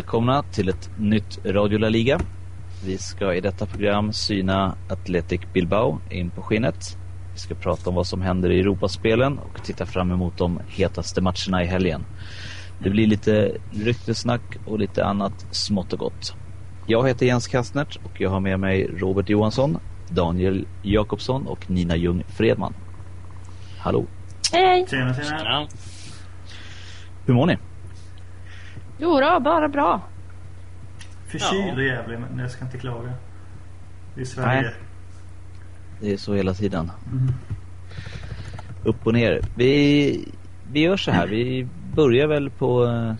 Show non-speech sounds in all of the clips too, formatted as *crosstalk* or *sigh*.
Välkomna till ett nytt Radio La Liga. Vi ska i detta program syna Athletic Bilbao in på skinnet. Vi ska prata om vad som händer i Europaspelen och titta fram emot de hetaste matcherna i helgen. Det blir lite ryktesnack och lite annat smått och gott. Jag heter Jens Kastnert och jag har med mig Robert Johansson, Daniel Jakobsson och Nina Ljung Fredman. Hallå! Hej! Tjena, tjena. Hur mår ni? Jo då, bara bra. Förkyld och jävlig, men jag ska inte klaga. Det är Sverige. Nej. Det är så hela tiden. Upp och ner. Vi, vi gör så här. Vi börjar väl på eh,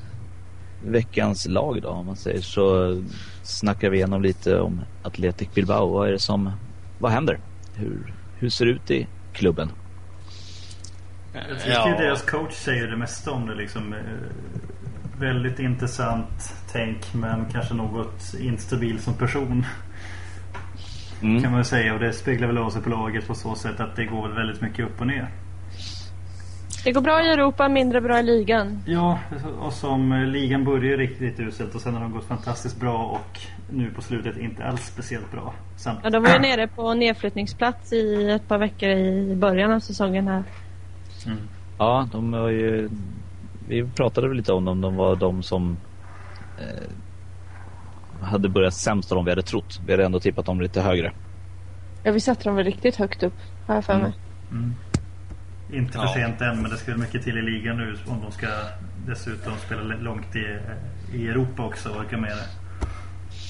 veckans lag då om man säger så. Snackar vi igenom lite om Athletic Bilbao. Vad är det som, vad händer? Hur, hur ser det ut i klubben? Jag tycker deras coach säger det mesta om det liksom. Väldigt intressant tänk men kanske något instabil som person. Mm. Kan man säga och det speglar väl av sig på laget på så sätt att det går väl väldigt mycket upp och ner. Det går bra i Europa, mindre bra i ligan. Ja, och som eh, ligan börjar riktigt uselt och sen har de gått fantastiskt bra och nu på slutet inte alls speciellt bra. Samt, Ja, de var ju nere på nedflyttningsplats i ett par veckor i början av säsongen här. Mm. Ja, de var ju... Vi pratade väl lite om dem. De var de som eh, hade börjat sämst av dem vi hade trott. Vi hade ändå tippat dem lite högre. Ja, vi satte dem väl riktigt högt upp, har jag för mig. Mm. Inte för Ja. sent än men det ska väl mycket till i ligan nu om de ska dessutom spela långt i, i Europa också och orka med det.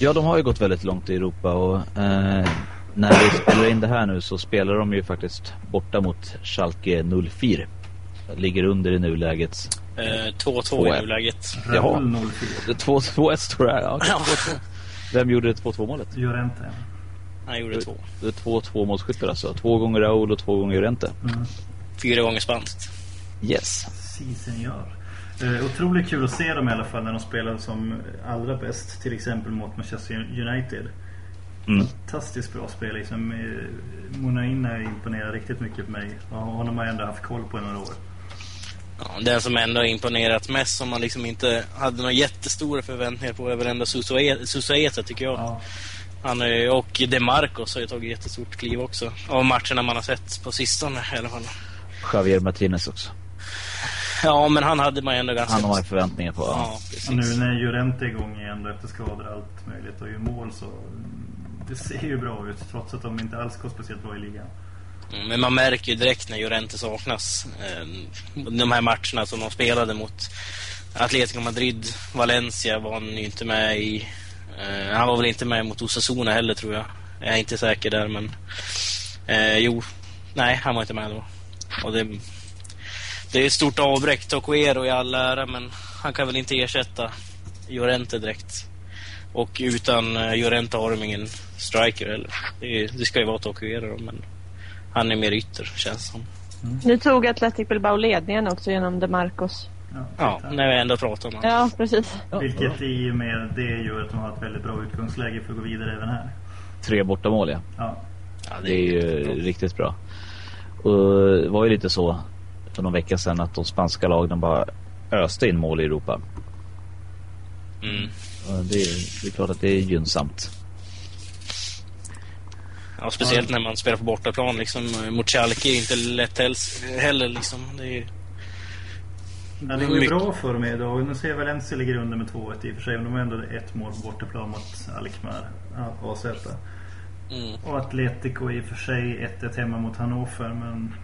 Ja, de har ju gått väldigt långt i Europa och eh, när vi spelar in det här nu så spelar de ju faktiskt borta mot Schalke 04. Ligger under i nuläget. Eh, 2-2 Två, i nuläget. Jaha. Raoul 04. Det är 2-2-1 står det här. Ja, 2-2. Vem gjorde 2-2 målet? Llorente. Han gjorde två. Det är två två målskyttar alltså. Två gånger Raul och två gånger Llorente. Mm. Fyra gånger spanskt. Yes. Si senor. Eh, otroligt kul att se dem i alla fall när de spelar som allra bäst. Till exempel mot Manchester United. Mm. Fantastiskt bra spel liksom. Eh, Monaina imponerar riktigt mycket på mig. Honom har jag ändå haft koll på i några år. Ja, den som ändå har imponerat mest som man liksom inte hade några jättestora förväntningar på är väl ändå Susaeta Susaeta tycker jag. Ja. Han är, och DeMarcos har ju tagit jättestort kliv också. Av matcherna man har sett på sistone i alla fall. Javier Martinez också. Ja, men han hade man ju ändå ganska... Han har man förväntningar på. Ja, Och nu precis. när Llorente är igång igen efter skador och allt möjligt och gör mål så det ser ju bra ut trots att de inte alls går speciellt bra i ligan. Mm, men man märker ju direkt när Llorente saknas. Eh, de här matcherna som de spelade mot Atletico Madrid, Valencia var han ju inte med i. Eh, han var väl inte med mot Osasuna heller tror jag. Jag är inte säker där men... Eh, jo, nej han var inte med då. Och det, det är ett stort avbräck. Tocuero i all ära men han kan väl inte ersätta Llorente direkt. Och utan eh, Llorente har de ingen striker heller. Det, det ska ju vara Tocuero, då, men han är mer ytter, känns som. Nu tog Athletic Bilbao ledningen också genom DeMarcos. Ja, Ja, när vi ändå pratar om honom. Ja, precis. Vilket i och med det gör att de har ett väldigt bra utgångsläge för att gå vidare även här. Tre bortamål ja. Ja. Ja, Det är ju riktigt bra. Och det var ju lite så för någon vecka sedan att de spanska lagen bara öste in mål i Europa. Mm. Det, är, det är klart att det är gynnsamt. Ja, speciellt när man spelar på bortaplan liksom. Mot Schalke är inte lätt heller liksom. Det är, Ja, det går ju bra för dem idag. Nu ser jag Valencia ligger under med 2-1 i och för sig. Men de har ändå ett mål på bortaplan mot Alkmaar. Ja, AZ. mm. Och Atletico i och för sig 1-1 hemma mot Hannover. Men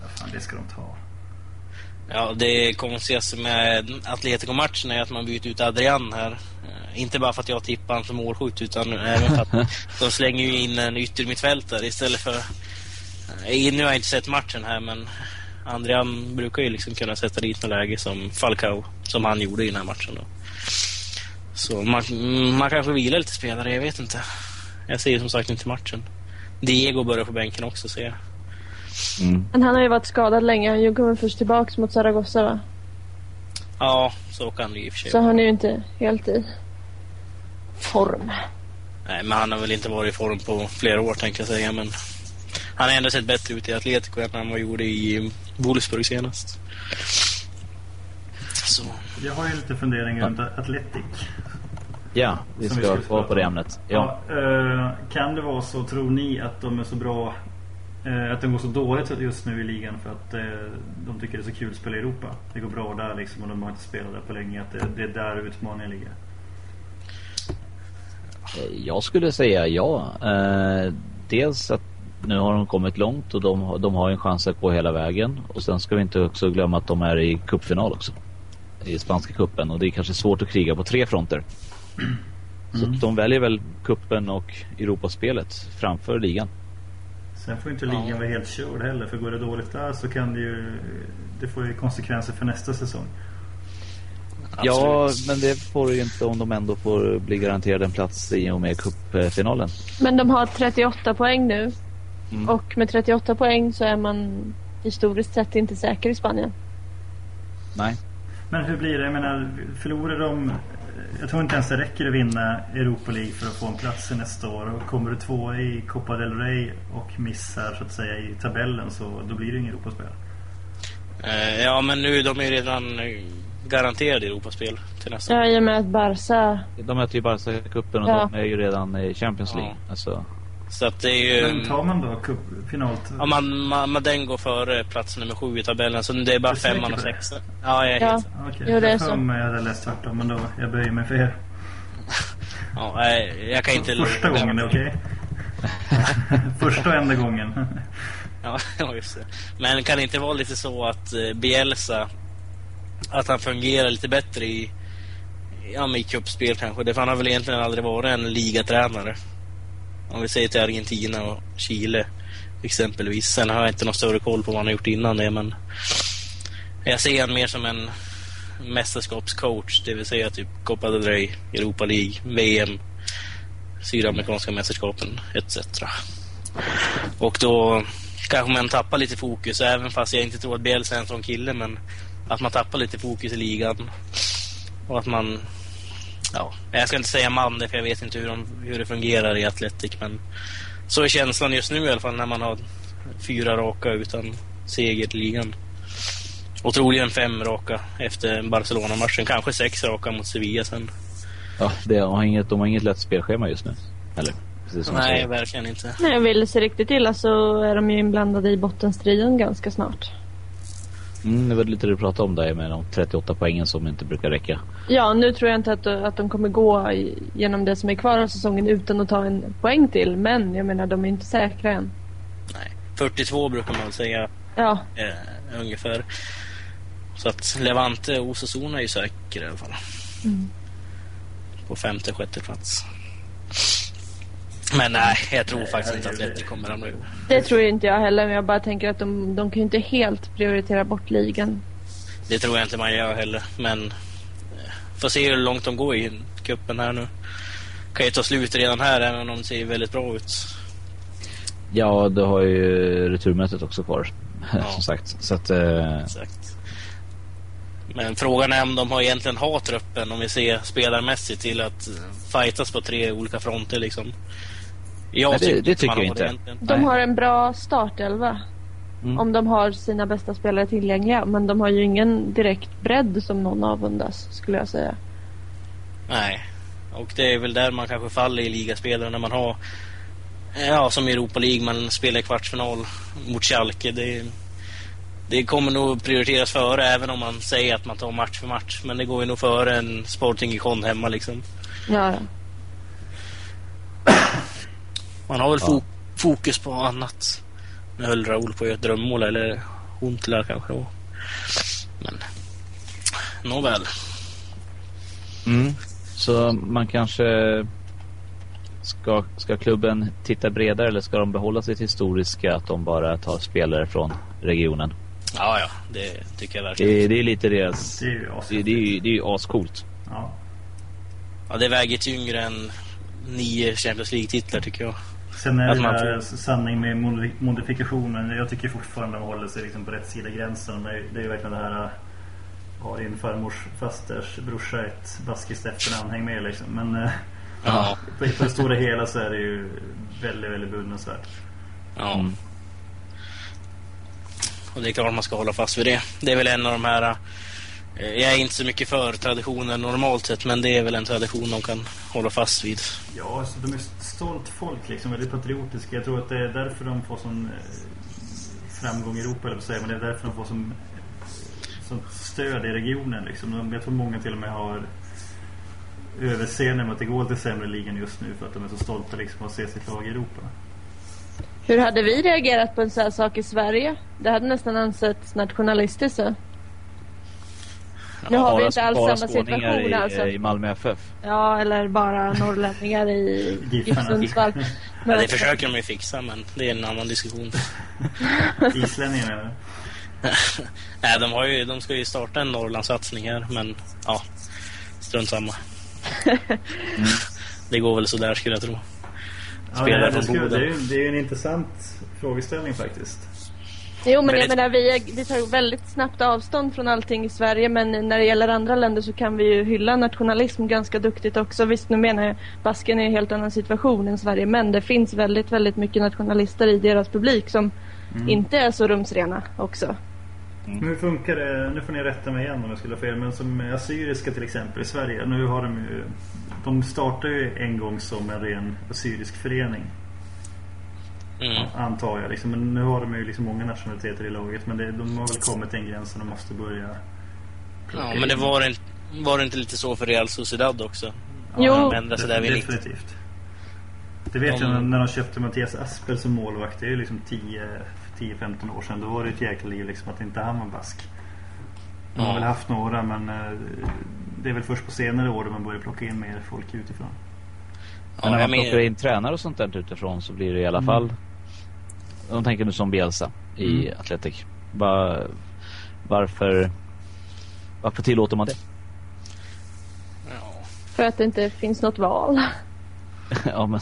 vad fan, det ska de ta. Ja, det konstigaste med Atletico-matchen är att man byter ut Adrian här. Eh, Inte bara för att jag tippar han som målskytt utan även för att *laughs* de slänger ju in en yttermittfältare istället för... Eh, Nu har jag inte sett matchen här men Adrian brukar ju liksom kunna sätta dit något läge som Falcao, som han gjorde i den här matchen då. Så man, man kanske vilar lite spelare, jag vet inte. Jag ser ju som sagt inte matchen. Diego börjar på bänken också ser jag. Mm. Men han har ju varit skadad länge. Han kommer först tillbaks mot Zaragoza va? Ja, så kan det ju i och för sig Så vara. han är ju inte helt i form. Nej, men han har väl inte varit i form på flera år tänkte jag säga. Men han har ändå sett bättre ut i Atletico än han var gjorde i Wolfsburg senast. Så. Jag har ju lite funderingar runt Atletic. Ja, vi Som vi ska prata på det ämnet. Ja. Ja, eh, kan det vara så, tror ni, att de är så bra Att det går så dåligt just nu i ligan för att eh, de tycker det är så kul att spela i Europa? Det går bra där liksom och de har inte spelat där på länge. Att det, är där utmaningen ligger. Eh, Jag skulle säga ja. Eh, dels att nu har de kommit långt och de, har- de har en chans att gå hela vägen. Och sen ska vi inte också glömma att de är i cupfinal också. I spanska kuppen och det är kanske svårt att kriga på tre fronter. Så att de väljer väl kuppen och Europaspelet framför ligan. Sen får inte ligan Ja. vara helt körd heller. För går det dåligt där så kan det ju Det får ju konsekvenser för nästa säsong. Ja, Absolut. men det får du ju inte om de ändå får bli garanterade en plats i och med cupfinalen. Men de har 38 poäng nu. Mm. Och med 38 poäng så är man historiskt sett inte säker i Spanien. Nej. Men hur blir det? Jag menar, förlorar de... Jag tror inte ens det räcker att vinna Europa League för att få en plats i nästa år. Och kommer du två i Copa del Rey och missar så att säga i tabellen så då blir det ingen Europaspel. Eh, ja, men nu de är ju redan eh, garanterade Europaspel till nästa Ja, i och med att Barca... De möter ju Barca-cupen och Ja. de är ju redan i Champions League. Ja. Alltså, Så att det är ju... Men tar man då cup, final... Ja, man, man, man, den går före plats nummer sju i tabellen, så det är bara är femman och sexan. Ja, jag är Ja. helt... Okej, Jo, det är jag så. mig jag hade läst tvärtom men då, jag böjer mig för er. *laughs* Ja, nej, jag kan inte... Första gången, okej? *laughs* Första och enda gången. *laughs* Ja, just det. Men kan det inte vara lite så att eh, Bielsa, att han fungerar lite bättre i, ja, i cupspel kanske? Det, för han har väl egentligen aldrig varit en ligatränare. Om vi säger till Argentina och Chile exempelvis. Sen har jag inte någon större koll på vad han har gjort innan det, men jag ser han mer som en mästerskapscoach, det vill säga typ Copa del Rey, Europa League, VM, Sydamerikanska mästerskapen etc. Och då kanske man tappar lite fokus, även fast jag inte tror att Bielsa är en sån kille, men att man tappar lite fokus i ligan. Och att man, ja, jag ska inte säga man det, för jag vet inte hur, de, hur det fungerar i Atletic, men så är känslan just nu i alla fall när man har fyra raka utan seger till ligan. Och troligen fem raka efter Barcelona-matchen, kanske sex raka mot Sevilla sen. ja, det har inget, de har inget lätt spelschema just nu. Eller? Nej, verkligen inte. Nej, vill det sig riktigt illa så är de ju inblandade i bottenstriden ganska snart. Mm, det var lite det du pratade om där med de 38 poängen som inte brukar räcka. Ja, nu tror jag inte att, att de kommer gå genom det som är kvar av säsongen utan att ta en poäng till. Men jag menar, de är inte säkra än. Nej. 42 brukar man säga Ja, eh, ungefär. Så att Levante och Osasuna är ju säkra i alla fall. På femte, sjätte plats. Men nej, jag tror faktiskt inte att Atleti kommer ur. det tror inte jag heller. Men jag bara tänker att de, de kan ju inte helt prioritera bort ligan. Det tror jag inte man gör heller. Men eh, får se hur långt de går i kuppen här nu. Kan ju ta slut redan här även om det ser väldigt bra ut. Ja, du har ju returmötet också kvar. *laughs* Ja. som sagt. Så att, eh, Exakt. Men frågan är om de har egentligen har truppen, om vi ser spelarmässigt, till att eh, fightas på tre olika fronter liksom. Jag Nej, det- det tycker jag inte. egentligen. De har en bra startelva. Mm. Om de har sina bästa spelare tillgängliga. Men de har ju ingen direkt bredd som någon avundas, skulle jag säga. Nej. Och det är väl där man kanske faller i ligaspelare när man har Ja, som i Europa League, man spelar i kvartsfinal mot Schalke. Det, det kommer nog prioriteras före, även om man säger att man tar match för match. Men det går ju nog före en Sporting Gijon hemma liksom. Ja, ja. *clears throat* Man har väl Ja. fo- fokus på annat. Nu höll Raoul på att göra ett drömmål, eller Huntela kanske då. Men, nåväl. mm. Så man kanske ska, ska klubben titta bredare eller ska de behålla sitt historiska att de bara tar spelare från regionen? Ja, ja, det tycker jag verkligen. Det, det är lite deras... Det är ju Det, det, är ju- det är ju ascoolt. Ja. Ja, det väger tyngre än nio Champions League-titlar tycker jag. Sen är Att det där får- sanning med modi- modifikationen. Jag tycker fortfarande de håller sig liksom på rätt sida gränsen. Det är, det är ju verkligen det här... Har din farmors fasters brorsa ett baskiskt efternamn, häng med liksom. Men äh, Ja. på, på det stora hela så är det ju väldigt, väldigt beundransvärt. ja. Mm. Och det är klart man ska hålla fast vid det. Det är väl en av de här Eh, Jag är inte så mycket för traditioner normalt sett, men det är väl en tradition de kan hålla fast vid. Ja, alltså, de är stolt folk liksom, väldigt patriotiska. Jag tror att det är därför de får sån eh, framgång i Europa, eller vad säger, men det är därför de får sån, sånt stöd i regionen liksom. De- Jag tror många till och med har överseende med att det går lite sämre i ligan just nu för att de är så stolta liksom att se sitt lag i Europa. Hur hade vi reagerat på en sån här sak i Sverige? Det hade nästan ansetts nationalistiskt. Så. Nu har vi inte alls bara samma situation i, alltså. i Malmö FF. Ja, eller bara norrlänningar i GIF *laughs* Giffarna. Sundsvall. *laughs* Ja, Men det försöker de ju fixa, men det är en annan diskussion. *laughs* Islänningarna eller? Nej, de, har ju, de ska ju starta en Norrlandssatsning här, men ja, strunt samma. Det går väl sådär skulle jag tro. Ja, Spelare det, det, från Boden. det, är, ju- det är ju en intressant frågeställning faktiskt. Jo, men Men jag det- menar, vi, är, vi tar väldigt snabbt avstånd från allting i Sverige, men när det gäller andra länder så kan vi ju hylla nationalism ganska duktigt också. Visst, nu menar jag, Basken är en helt annan situation än Sverige, men det finns väldigt, väldigt mycket nationalister i deras publik som inte är så rumsrena också. Men hur funkar det, nu får ni rätta mig igen om jag skulle ha fel, men som assyriska till exempel i Sverige. Nu har de ju, de startar ju en gång som en ren assyrisk förening. Mm. Antar jag liksom. Men nu har de ju liksom många nationaliteter i laget. Men det, de har väl kommit till en gräns och de måste börja Ja, men det var, en, var det inte lite så för Real Sociedad också? Jo. De sig där vid 90. Definitivt. Det vet De- jag när- de köpte Mattias Aspel som målvakt. Det är ju liksom 10 10-15 år sedan. Då var det ett jäkla liv liksom att inte han var bask. De har Ja. väl haft några men eh, det är väl först på senare år då man börjar plocka in mer folk utifrån. Men när Ja, man jag plockar men, in tränare och sånt där utifrån så blir det i alla fall... De tänker nu som Bielsa i Mm. Atletic. Var, varför... Varför tillåter man det? ja. För att det inte finns något val. *laughs* ja, men,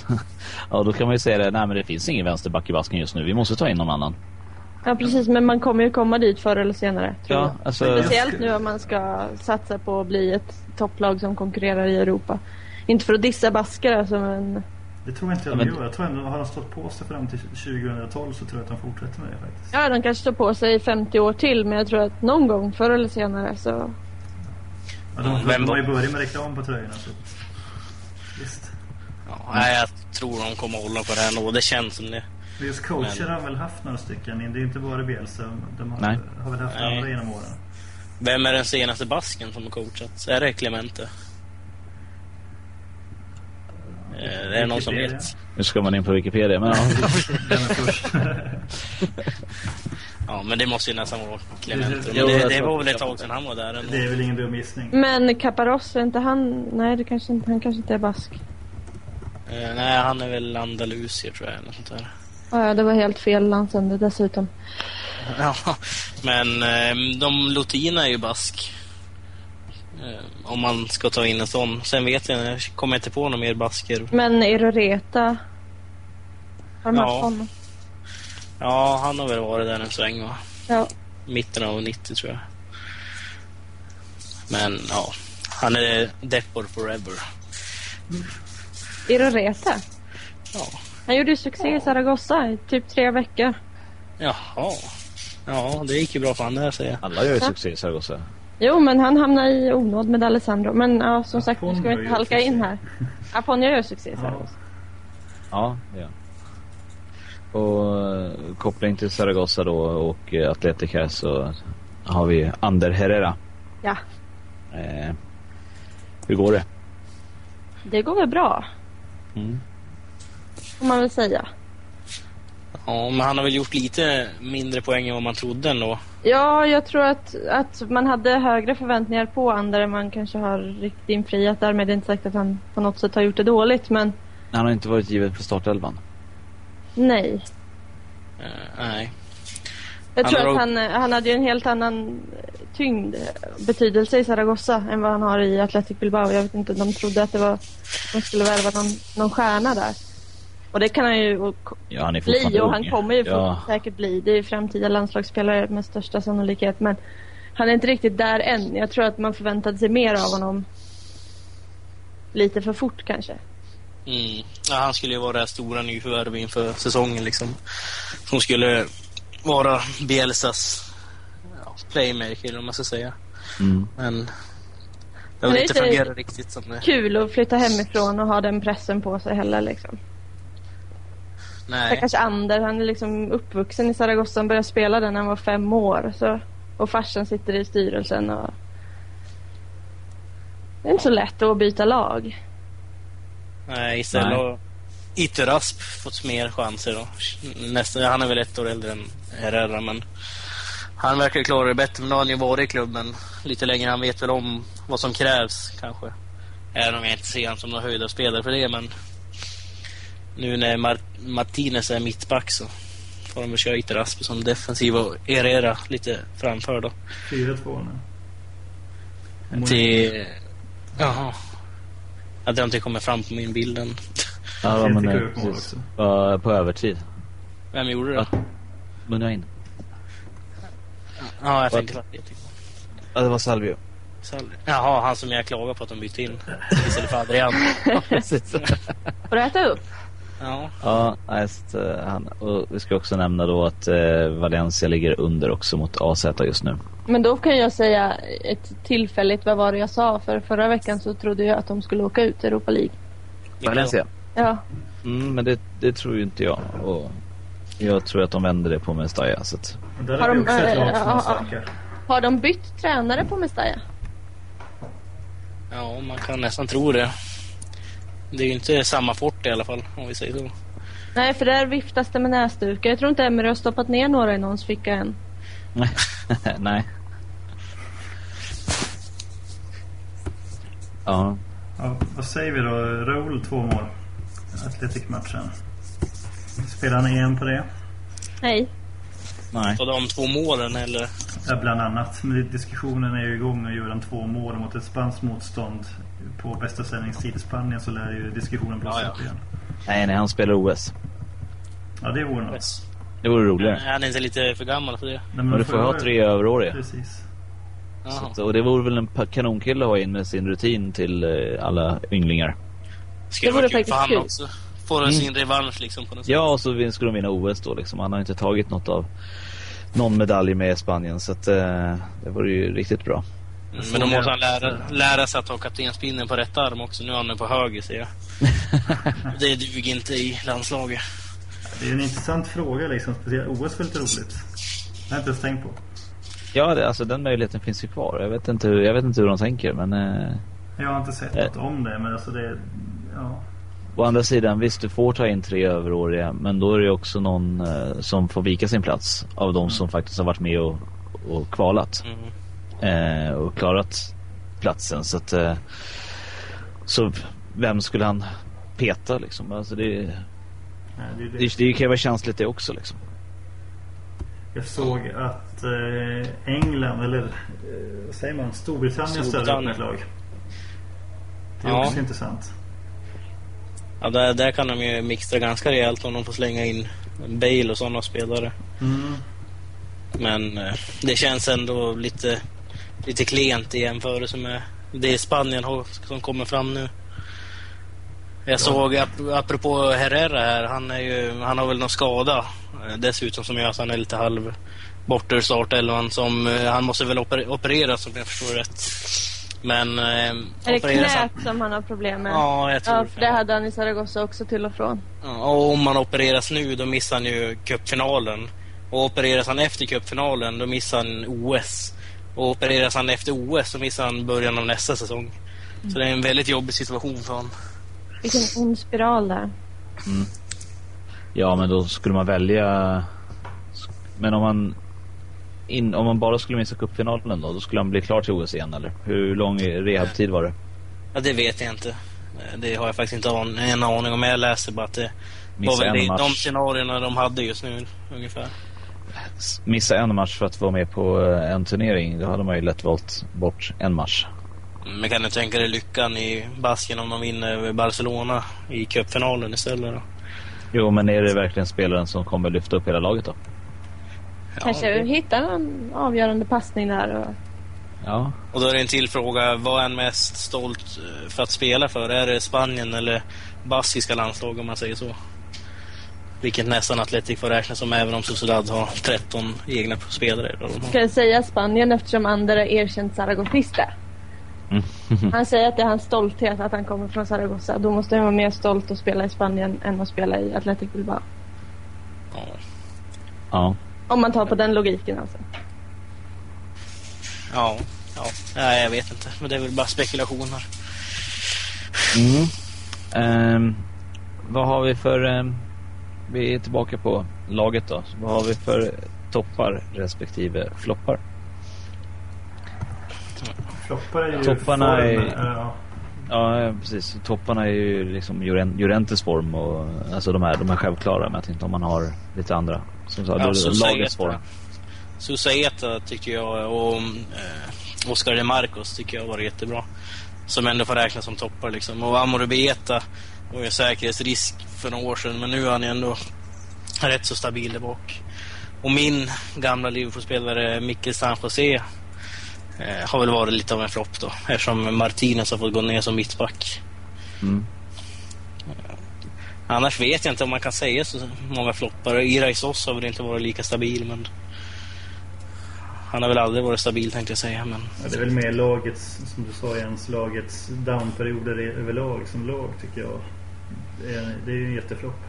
ja, då kan man ju säga det. Nej, men det finns ingen vänsterback i basken just nu. Vi måste ta in någon annan. Ja, precis, men man kommer ju komma dit förr eller senare. Tror Ja, jag. alltså... Speciellt nu om man ska satsa på att bli ett topplag som konkurrerar i Europa. Inte för att dissa basker alltså, men Det tror jag inte Ja, de men- gör. Jag tror ändå har de stått på sig fram till 2012 så tror jag att de fortsätter med det faktiskt. ja, de kanske står på sig i 50 år till. Men jag tror att någon gång, förr eller senare, så... Ja, de, har ju börjat med reklam på tröjorna. Så. Visst. Ja, nej, jag tror de kommer hålla på det här ändå. Det känns som det. Just coacher Men- har väl haft några stycken. Det är inte bara Bielsa. De har, Nej. har väl haft Nej. andra genom åren. Vem är den senaste basken som har coachat? Är det Clemente? Eh, Det är någon som vet. Nu ska man in på Wikipedia. Men, ja. Ja, men det måste ju nästan vara Clemente. Det, det tror var väl ett det tag sedan han var där ändå. det är väl ingen dum gissning. Men Caparros, är inte han... Nej, det kanske inte, han kanske inte är bask. Eh, nej, han är väl andalusier tror jag. Eller sånt där. Ja, ja, det var helt fel landsände dessutom. Ja, men eh, de Lutina är ju bask. Eh, om man ska ta in en sån. Sen vet jag, jag kommer inte på några mer basker. Men Iroreta... Har de Ja. haft honom? Ja, han har väl varit där en sväng va? Ja. Mitten av 90 tror jag. Men ja, han är Depor forever. Iroreta? Ja. Han gjorde ju succé i Zaragoza i typ tre veckor. Jaha. Ja, det gick ju bra för han där säger jag. alla gör ju succé i Zaragoza. Jo, men han hamnade i onåd med Alessandro. Men ja, som sagt, nu ska vi inte halka succé. in här. Aponio gör succé Ja. Ja, det gör han. Och eh, koppling till Zaragoza då och eh, Atletic här så har vi Ander Herrera. Ja, Eh, hur går det? det går väl bra, Mm. får man väl säga. Ja, men han har väl gjort lite mindre poäng än vad man trodde ändå. Ja, jag tror att, att man hade högre förväntningar på Ander än man kanske har riktigt infriat. Därmed är det inte sagt att han på något sätt har gjort det dåligt, men Han har inte varit givet för startelvan. nej. Eh, nej. Jag Han tror har- att han, han hade ju en helt annan tyngd, betydelse i Zaragoza än vad han har i Athletic Bilbao. Jag vet inte, de trodde att det var, de skulle värva någon, någon stjärna där. Och det kan han ju Ja, han bli och han kommer ju ja. säkert bli. Det är framtida landslagsspelare med största sannolikhet. Men han är inte riktigt där än. Jag tror att man förväntade sig mer av honom lite för fort kanske. Mm. Ja, han skulle ju vara det stora nyförvärv inför säsongen liksom. Som skulle vara Bielsas ja, playmaker, vad man ska säga. Mm. Men det har det är inte inte- fungerat riktigt som det. Kul att flytta hemifrån och ha den pressen på sig heller liksom. Nej. Stackars Ander, han är liksom uppvuxen i Zaragoza. Han började spela där när han var fem år. Så, och farsan sitter i styrelsen och... Det är inte så lätt att byta lag. Nej, istället har Iturasp fått mer chanser då. Nästan, han är väl ett år äldre än Herrera, men han verkar klara det bättre. Men nu har han ju varit i klubben lite längre. Han vet väl om vad som krävs kanske. Även om jag inte ser honom som någon höjda spelare för det, men nu när Mar- Martinez är mittback så får de väl köra Iturasp som defensiv och Herrera lite framför då. 4-2 nu. Till... Jaha. Att det inte kommer fram på min bild än. Ja, men fick eh, precis. på övertid. Vem gjorde det? Ja. Ja, Munna in. ja jag tänkte på det. Ja, det var Salvio. Sal- Jaha, han som jag klagar på att de bytte in *laughs* istället för Adrian. Får du äta upp? Ja, ja, så, eh, han, och vi ska också nämna då att eh, Valencia ligger under också mot AZ just nu. Men då kan jag säga ett tillfälligt, vad var det jag sa? För förra veckan så trodde jag att de skulle åka ut i Europa League. Valencia? Ja, Mm, men det, det tror ju inte jag. Och jag tror att de vänder det på Mestalla. Så att, Har de, också ett eh, sökar. har de bytt tränare på Mestalla? ja, man kan nästan tro det. Det är ju inte samma fort i alla fall, om vi säger så. Nej, för där viftas det med näsdukar. Jag tror inte Emery har stoppat ner några i någons ficka än. *laughs* nej. Ja, Ja, vad säger vi då? Raul två mål. Atletic-matchen. Spelar han EM på det? Nej. nej. Så de två målen eller? Ja, bland annat. Men diskussionen är ju igång och gör han två mål mot ett spanskt motstånd på bästa sändningstid i Spanien så lär ju diskussionen blossa Ja, ja. upp igen. Nej, nej, han spelar OS. Ja, det vore något. Det vore roligare. Han är inte lite för gammal för det? Nej, men Men du får ha tre överåriga. Precis. Att, och det vore väl en kanonkille att ha in med sin rutin till eh, alla ynglingar. Skulle Det vara vore kul för faktiskt han kul. också. Får Mm. sin revansch liksom på något sätt. Ja, och så skulle de vinna OS då liksom. Han har inte tagit något av någon medalj med Spanien. Så att, eh, det vore ju riktigt bra. Mm, Men då måste han lära, lära sig att ta kaptenspinnen på rätt arm också. Nu är han på höger ser jag. *laughs* Det duger inte i landslaget. Det är en intressant fråga liksom. Speciellt OS var lite roligt. Det har jag inte ens tänkt på. Ja, det, alltså den möjligheten finns ju kvar. Jag vet inte, hur- jag vet inte hur de tänker, men... Eh, Jag har inte sett Eh. något om det men alltså det... Ja. å andra sidan, visst du får ta in tre överåriga, men då är det ju också någon eh, som får vika sin plats av de som faktiskt har varit med och, och kvalat. Mm. Eh, och klarat platsen. Så att, eh, så vem skulle han peta liksom? Alltså det, Nej, det, är det. det, det kan ju vara känsligt det också liksom. Jag såg att eh, England, eller eh, vad säger man? Storbritannien upp Storbritannien. med ett lag. Det är Ja. också intressant. Ja, där, där kan de ju mixtra ganska rejält om de får slänga in Bale och sådana spelare. Mm. Men eh, det känns ändå lite, lite klent i jämförelse med det Spanien har, som kommer fram nu. Jag såg, ap- apropå Herrera här, han, är ju, han har väl någon skada eh, dessutom som gör att han är lite halv borta ur startelvan. Som, eh, han måste väl oper- opereras om jag förstår rätt. Men... Eh, Är det opereras han- knät som han har problem med? Ja, jag tror Ja, för det hade han i Zaragoza också till och från. Ja, och om han opereras nu då missar han ju cupfinalen. Och opereras han efter cupfinalen då missar han OS. Och opereras han efter OS så missar han början av nästa säsong. Så det är en väldigt jobbig situation för honom. Vilken ond spiral där. Ja, men då skulle man välja... Men om man, in, om man bara skulle missa cupfinalen då, då skulle han bli klar till OS igen eller? Hur lång rehabtid var det? Ja, det vet jag inte. Det har jag faktiskt inte an- en aning om. Jag läser bara att det Missa var väl match. de scenarierna de hade just nu ungefär. Missa en match för att vara med på eh, en turnering, då hade man ju lätt valt bort en match. Men kan du tänka dig lyckan i Basken om de vinner över Barcelona i cupfinalen istället då? Jo, men är det verkligen spelaren som kommer lyfta upp hela laget då? Kanske det- hitta någon avgörande passning där. Och... Ja, Och då är det en till fråga. Vad är han mest stolt eh, för att spela för? Är det Spanien eller baskiska landslag om man säger så? Vilket nästan Atletic får räkna som även om Sociedad har 13 egna spelare. Ska jag säga Spanien eftersom Ander har erkänt Zaragofista? Mm. *laughs* Han säger att det är hans stolthet att han kommer från Zaragoza. Då måste han vara mer stolt att spela i Spanien än att spela i Athletic Bilbao. Ja. Ja. Om man tar på den logiken alltså. Ja, ja. Nej, jag vet inte. Men det är väl bara spekulationer. Mm. Ehm, vad har vi för... ehm, vi är tillbaka på laget då. Vad har vi för toppar respektive floppar? Floppar är ju Topparna formen, är- ja. Ja, precis. Topparna är ju liksom Juren- Jurentes form och alltså de här, de här självklara. Men jag tänkte om man har lite andra. Som sa, Ja, lagets form. Susaeta tycker jag och eh, Oscar de Marcos tycker jag var jättebra. Som ändå får räknas som toppar liksom. Och Amorubieta var ju säkerhetsrisk för några år sedan men nu är han ändå rätt så stabil där bak. Och min gamla Liverpool-spelare Mikkel San José eh, har väl varit lite av en flopp då eftersom Martinez har fått gå ner som mittback. Mm. Annars vet jag inte om man kan säga så många floppar. Irai Sos har väl inte varit lika stabil men han har väl aldrig varit stabil tänkte jag säga men Ja, det är väl mer lagets, som du sa Jens, lagets downperioder överlag som lag tycker jag. Det är, det är ju en jätteflopp.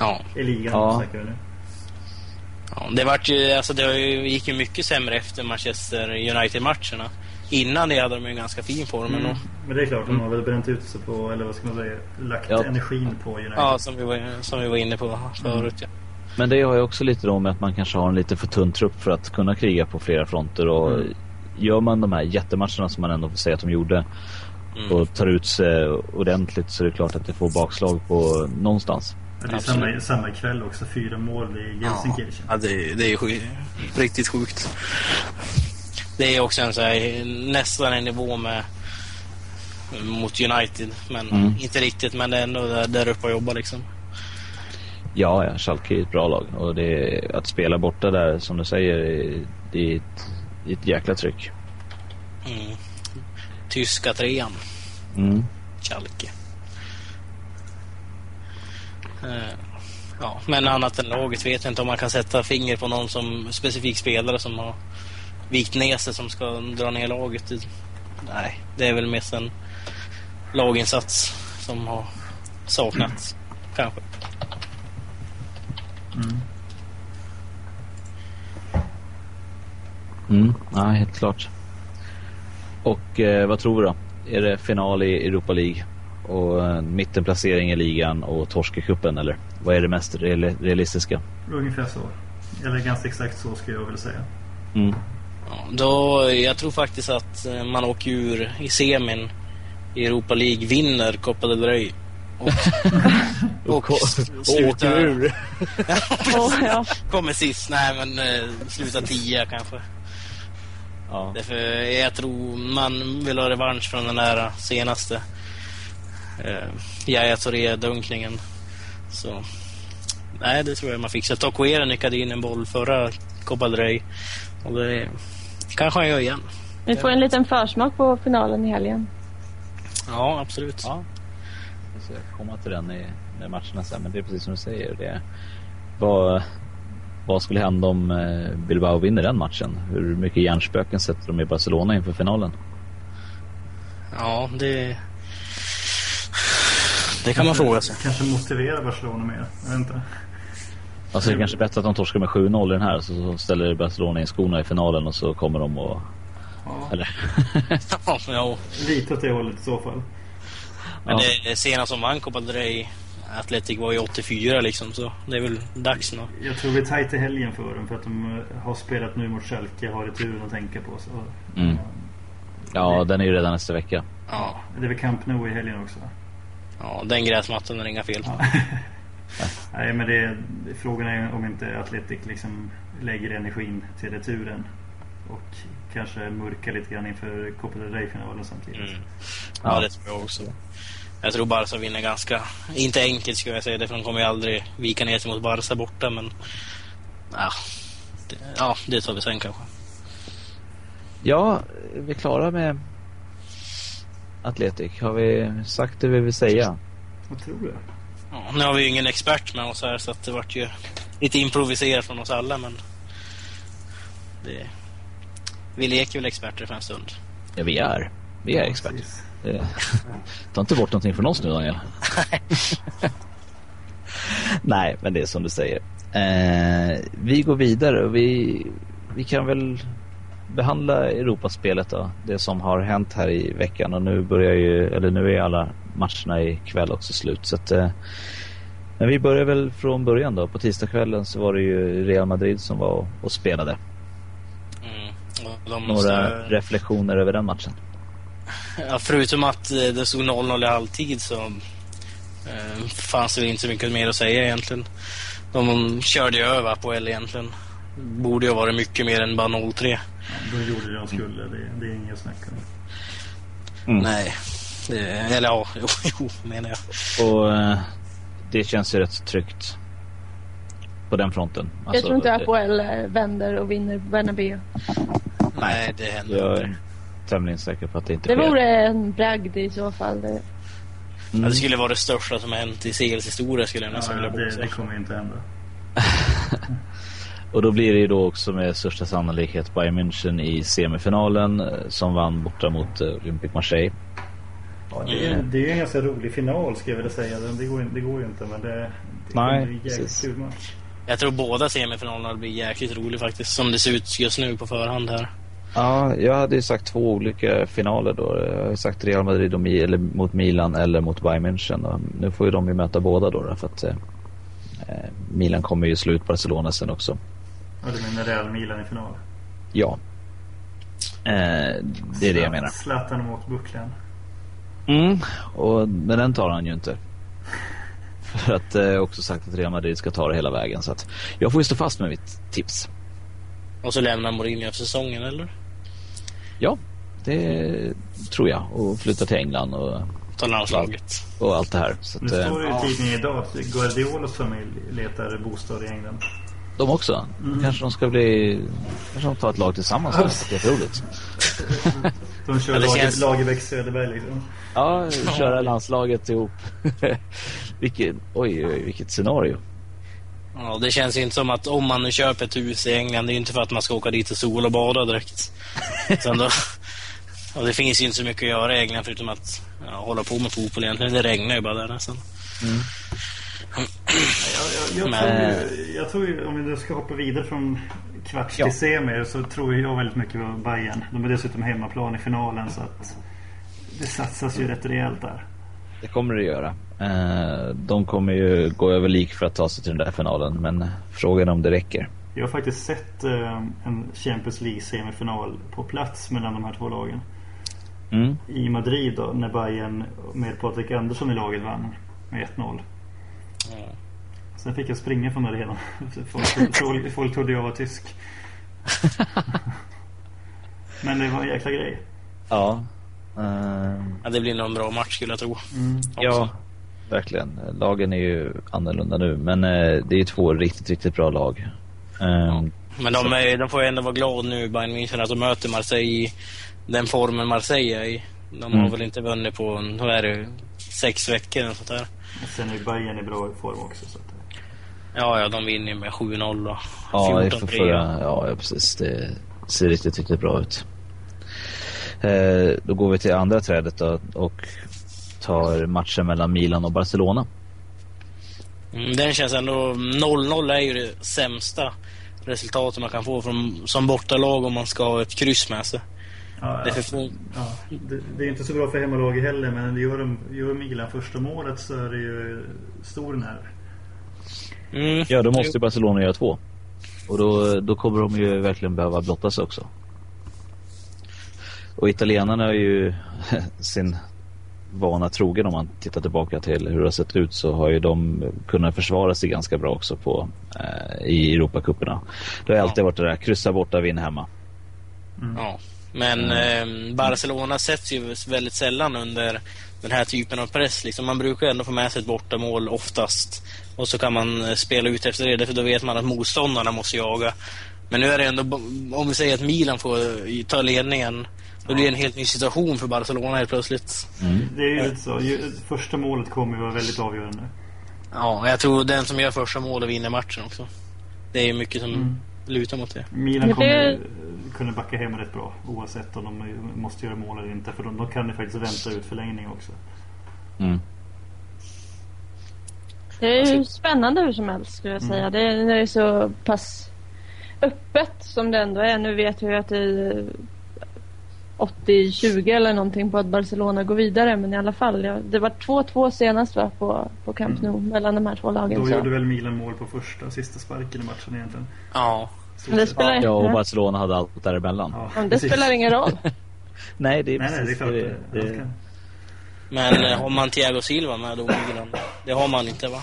ja. I ligan Ja. snackar vi nu. ja det, vart ju, alltså det gick ju mycket sämre efter Manchester United-matcherna. Innan det hade de ju en ganska fin form Mm. ändå. Men det är klart, de har väl bränt ut sig på, eller vad ska man säga, lagt Ja. energin på United. Ja, som vi var, som vi var inne på förut. Ja. Men det har ju också lite då med att man kanske har en lite för tunn trupp för att kunna kriga på flera fronter. Och Mm. gör man de här jättematcherna som man ändå får säga att de gjorde Mm. och tar ut sig ordentligt så är det klart att det får bakslag på någonstans. Ja, det är samma, samma kväll också, fyra mål i Gelsenkirchen. Ja, det, det är ju sjukt, riktigt sjukt. Det är också en så här, nästan en nivå med mot United. Men Mm. inte riktigt, men det är ändå där, där uppe och jobbar liksom. Ja, ja, Schalke är ett bra lag och det att spela borta där som du säger, det är ett, ett jäkla tryck. Mm. Tyska trean, Mm. Schalke. Eh, ja, men annat än laget vet jag inte om man kan sätta finger på någon som specifik spelare som har vikt ner sig som ska dra ner laget. Nej, det är väl mest en laginsats som har saknats, kanske. Mm. Mm, ja, helt klart. Och eh, vad tror vi då? Är det final i Europa League och eh, mittenplacering i ligan och torskekuppen eller? Vad är det mest reali- realistiska? Ungefär så. Eller ganska exakt så skulle jag vilja säga. Mm. Ja, då, jag tror faktiskt att eh, man åker ur i semin i Europa League, vinner Copa del Rey. *laughs* Och, och, s- slutar, *laughs* Åh, ja. kommer sist. Nej, men eh, slutar tia kanske. Ja. Därför jag tror man vill ha revansch från den där senaste eh, Yahya Touré-dunkningen. Så nej, det tror jag man fixar. Tokuera nickade in en boll förra Copa del. Och det kanske han gör igen. Vi får en liten försmak på finalen i helgen. Ja, absolut. Ja. Vi ska komma till den i med matcherna sen, men det är precis som du säger. Det, vad, vad skulle hända om eh, Bilbao vinner den matchen? Hur mycket hjärnspöken sätter de i Barcelona inför finalen? Ja, det... Det kan man fråga sig. Kanske motivera Barcelona mer. Jag vet inte. Alltså det är kanske bättre att de torskar med 7-0 i den här så så ställer Barcelona in skorna i finalen och så kommer de och... Ja, Eller? Ja, ja. lite åt det hållet i så fall. Men Ja. det senast som vann Copa del Rey Atletic var ju 84 liksom, så det är väl dags nu. Jag tror det är tajt i helgen för dem för att de eh, har spelat nu mot Schalke, har returen att tänka på. Så. Mm. Ja, den är ju redan nästa vecka. Ja, Det är väl Camp Nou i helgen också? ja den gräsmattan är inga fel på. *laughs* Nej men det, frågan är om inte Atletic liksom lägger energin till returen. Och kanske mörkar lite grann inför Copa del Rey-finalen samtidigt. Mm. Ja, det tror jag också. Jag tror Barca vinner ganska, inte enkelt skulle jag säga, det, för de kommer ju aldrig vika ner sig mot Barca borta, men ja, det, ja, det tar vi sen kanske. Ja, är vi klara med Atletic? Har vi sagt det vi vill säga? Vad tror du? Ja, nu har vi ju ingen expert med oss här så att det vart ju lite improviserat från oss alla men det, vi leker väl experter för en stund. Ja, vi är. Vi är experter. Precis. Eh, *laughs* Ta inte bort någonting från oss nu, Daniel. Nej, men det är som du säger. Eh, vi går vidare och vi, vi kan väl behandla Europaspelet då. Det som har hänt här i veckan och nu börjar ju, eller nu är alla matcherna ikväll också slut. Så att, eh, men vi börjar väl från början då. På tisdagskvällen så var det ju Real Madrid som var och, och spelade. Mm. Några måste, reflektioner över den matchen? Ja, förutom att eh, det stod 0-0 i halvtid så eh, fanns det inte så mycket mer att säga egentligen. De körde ju över Apoel egentligen. Borde ju ha varit mycket mer än bara 0-3. Ja, de gjorde det de skulle. Det, det är inget att snacka om. Mm. Nej. Det, eller ja, *laughs* jo, jo menar jag. Och eh, det känns ju rätt tryggt. På den fronten. jag Alltså, tror inte det- Apoel eh, vänder och vinner Bernabéu. Nej, det händer Jag inte. Tämligen säker på att det inte Det sker. vore en bragd i så fall. Det- Ja, Mm. det skulle vara det största som hänt i CLs historia skulle jag Ja, nästan vilja det, det kommer ju inte hända. *laughs* Och då blir det ju då också med största sannolikhet Bayern München i semifinalen eh, som vann borta mot eh, Olympique Marseille. Ja, det, är, det är en ganska rolig final ska jag vilja säga. Det går, det går ju inte men det, det Nej, jäkligt kul match. Jag tror båda semifinalerna blir jäkligt roliga faktiskt. Som det ser ut just nu på förhand här. Ja, jag hade ju sagt två olika finaler då. Jag har ju sagt Real Madrid och Mi- eller mot Milan eller mot Bayern München. Och nu får ju de ju möta båda då, då för att eh, eh, Milan kommer ju slå ut Barcelona sen också. Ja, du menar Real Milan i final? Ja. Eh, det är det jag menar. Zlatan mot bucklan. Mm, och, men den tar han ju inte. *laughs* För att eh, jag har också sagt att Real Madrid ska ta det hela vägen. Så att jag får ju stå fast med mitt tips. Och så lämnar Mourinho säsongen eller? Ja, det tror jag. Och flytta till England och, Ta landslaget. och allt det här. Så eh, står det i tidningen idag att Guardiolas familj letar bostad i England. de också. Kanske de ska bli... Kanske de tar ett lag tillsammans. Det är jätteroligt. *laughs* De kör Ja, det Lager, känns- Lagerbäck Söderberg liksom. Ja, köra landslaget ihop. *laughs* vilket, oj, oj, vilket scenario. Ja, det känns ju inte som att om man nu köper ett hus i England, det är ju inte för att man ska åka dit och sola och bada direkt. *laughs* Då, och det finns ju inte så mycket att göra i England förutom att ja, hålla på med fotboll egentligen. Det regnar ju bara där nästan. Jag, jag, jag, Men- tror, ju- jag tror ju, om vi nu ska hoppa vidare från kvarts Ja. till semi så tror jag väldigt mycket på Bayern. De är dessutom hemmaplan i finalen så att det satsas ju rätt rejält där. Det kommer det göra. Eh, De kommer ju gå över lik för att ta sig till den där finalen. Men frågan är om det räcker. Jag har faktiskt sett eh, en Champions League semifinal på plats mellan de här två lagen. Mm. I Madrid då, när Bayern med Patrik Andersson i laget vann med 1-0. Ja. Sen fick jag springa från arenan. *laughs* Folk, folk, folk trodde jag var tysk. *laughs* Men det var en jäkla grej. Ja. Eh, Ja, det blir nog en bra match skulle jag tro. Ja, verkligen. Lagen är ju annorlunda nu. Men eh, det är ju två riktigt, riktigt bra lag. Eh, Men de, är, de får ju ändå vara glada nu, Bayern München, att de möter Marseille i den formen Marseille är i. De har Mm. väl inte vunnit på, en- vad är det, sex veckor eller sånt där. Sen är ju Bayern i bra form också. Så att, Ja, ja, de vinner ju med 7-0 och Ja, det 14-3. får förra, ja, ja, precis. Det ser riktigt, riktigt bra ut. Eh, då går vi till andra trädet då och tar matchen mellan Milan och Barcelona. Mm, den känns ändå... 0-0 är ju det sämsta resultatet man kan få från, som bortalag om man ska ha ett kryss med sig. ja, Det är för ja, det, det är inte så bra för hemmalaget heller men gör, de, gör Milan första målet så är det ju stor nerv. Mm. Ja, då måste ju Barcelona göra två. Och då, då kommer de ju verkligen behöva blotta sig också. Och italienarna är ju *laughs* sin vana trogen om man tittar tillbaka till hur det har sett ut så har ju de kunnat försvara sig ganska bra också på, eh, i Europacuperna. Det har alltid varit det där, kryssa borta, vinna hemma. Ja. Men eh, Barcelona sätts ju väldigt sällan under den här typen av press. Liksom. Man brukar ändå få med sig ett bortamål oftast. Och så kan man eh, spela ut efter det, för då vet man att motståndarna måste jaga. Men nu är det ändå, om vi säger att Milan får eh, ta ledningen, då blir det en helt ny situation för Barcelona helt plötsligt. Det är ju lite så. Ju, första målet kommer ju vara väldigt avgörande. Ja, jag tror den som gör första målet vinner matchen också. Det är mycket som Mm. lutar mot det. Milan Det kommer ju kunna backa hem rätt bra oavsett om de måste göra mål eller inte. För de, de kan ju faktiskt vänta ut förlängning också. Mm. Det är ju spännande hur som helst skulle jag säga. Det, är, det är så pass öppet som det ändå är. Nu vet jag ju att det 80-20 eller någonting på att Barcelona går vidare. Men i alla fall. Ja, det var 2-2 senast va, på, på Camp Nou mellan de här två lagen. Då Så. gjorde väl Milan mål på första och sista sparken i matchen egentligen. Ja. Men det spelar- Ja, och. Barcelona hade allt däremellan. Ja, Men det precis. spelar ingen roll. *laughs* Nej, det är Nej, nej, det är precis klart. det, Det, det. Men eh, har man Thiago Silva med då Milan? Det har man inte va?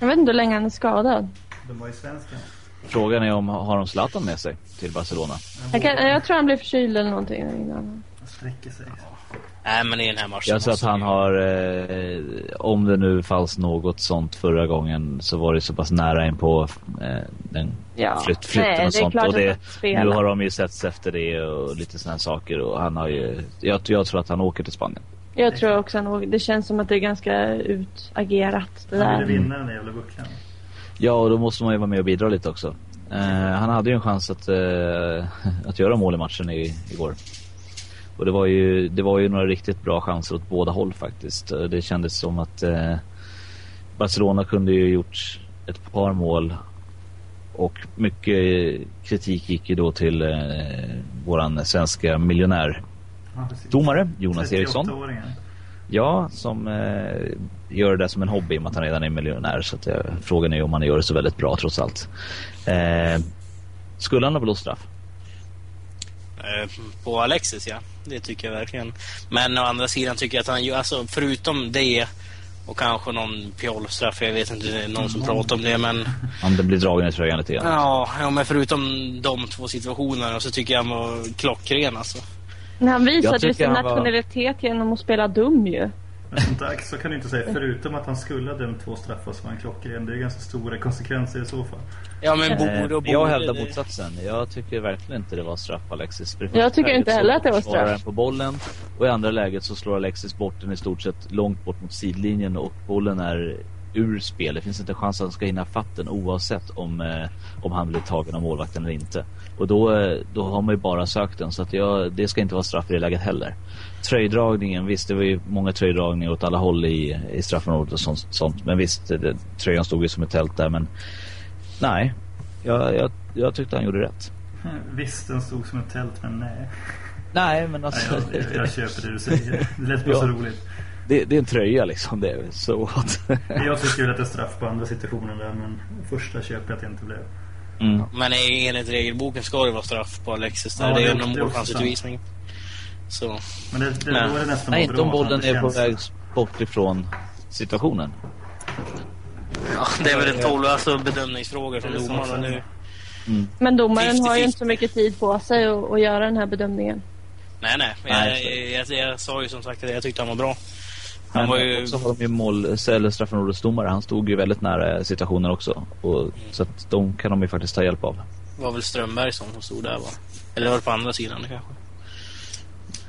Jag vet inte hur länge han är skadad. De var ju svenska. Frågan är om har de Zlatan med sig till Barcelona? Jag, kan, jag tror han blev förkyld eller någonting innan. Sträcker sig. Nej, men i den här matchen Jag tror att han har, eh, om det nu fanns något sånt förra gången så var det så pass nära in på eh, den Ja. flytt, flytten Nej, och sånt. Och det, nu har de ju setts efter det och lite sådana saker och han har ju, jag, jag tror att han åker till Spanien. Jag tror också han Det känns som att det är ganska utagerat det Han ville där. vinna den där jävla bucklan. Ja, och då måste man ju vara med och bidra lite också. Eh, han hade ju en chans att, eh, *laughs* att göra mål i matchen i, igår. Och det var, ju, det var ju några riktigt bra chanser åt båda håll faktiskt. Eh, det kändes som att eh, Barcelona kunde ju gjort ett par mål och mycket kritik gick ju då till eh, våran svenska miljonär Ja, domare Jonas Eriksson. 38-åringen. Ja, som eh, gör det som en hobby i och med att han redan är miljonär. Så att, eh, frågan är om han gör det så väldigt bra trots allt. Eh, skulle han ha blåst straff? Eh, På Alexis ja, det tycker jag verkligen. Men å andra sidan tycker jag att han ju, alltså förutom det och kanske någon pjolstraff, jag vet inte, det är någon som pratar om det men Om det blir dragen i tröjan lite grann. ja, ja, men förutom de två situationerna så tycker jag han var klockren alltså. Men han visade ju sin han var- nationalitet genom att spela dum ju. *laughs* Men så kan du inte säga. Förutom att han skulle ha dömt två straffar som en klockren. Det är ganska stora konsekvenser i så fall. Ja men Eh, borde och borde. jag hävdar motsatsen. Jag tycker verkligen inte det var straff Alexis. För Jag tycker inte heller att det var straff. han på bollen och i andra läget så slår Alexis bort den i stort sett långt bort mot sidlinjen och bollen är ur spel. Det finns inte chans att han ska hinna fatt den oavsett om, eh, om han blir tagen av målvakten eller inte. Och då, eh, då har man ju bara sökt den så att jag, det ska inte vara straff i det läget heller. Tröjdragningen, visst det var ju många tröjdragningar åt alla håll i, i straffområdet och sånt, sånt. Men visst, det, tröjan stod ju som ett tält där men nej. Jag, jag, jag tyckte han gjorde rätt. *laughs* Visst, den stod som ett tält, men nej. Nej men nej alltså. jag, jag, jag köper det du säger. Det lät bara så Ja. roligt. det, det är en tröja liksom. Det är så what? Jag tycker väl att det är straff på andra situationen där, men första köper jag att det inte blev. Mm. Men enligt regelboken ska det vara straff på Alexis där. Ja, det det- är är också målchansutvisning. Så. Men det, det, Nej. då är det nästan Nej, inte om bollen är på väg bort ifrån situationen. Ja, det är väl en tolv alltså bedömningsfråga från domarna nu. Men domaren har ju 50-50. inte så mycket tid på sig att, att göra den här bedömningen. Nej, nej. Nej, Jag, jag, jag, sa ju som sagt att jag tyckte han var bra. Han var ju... också har de ju mål, eller straffområdesdomare. Han stod ju väldigt nära situationen också. Och, så att de kan de ju faktiskt ta hjälp av. var väl Strömberg som stod där va? Eller var det på andra sidan kanske?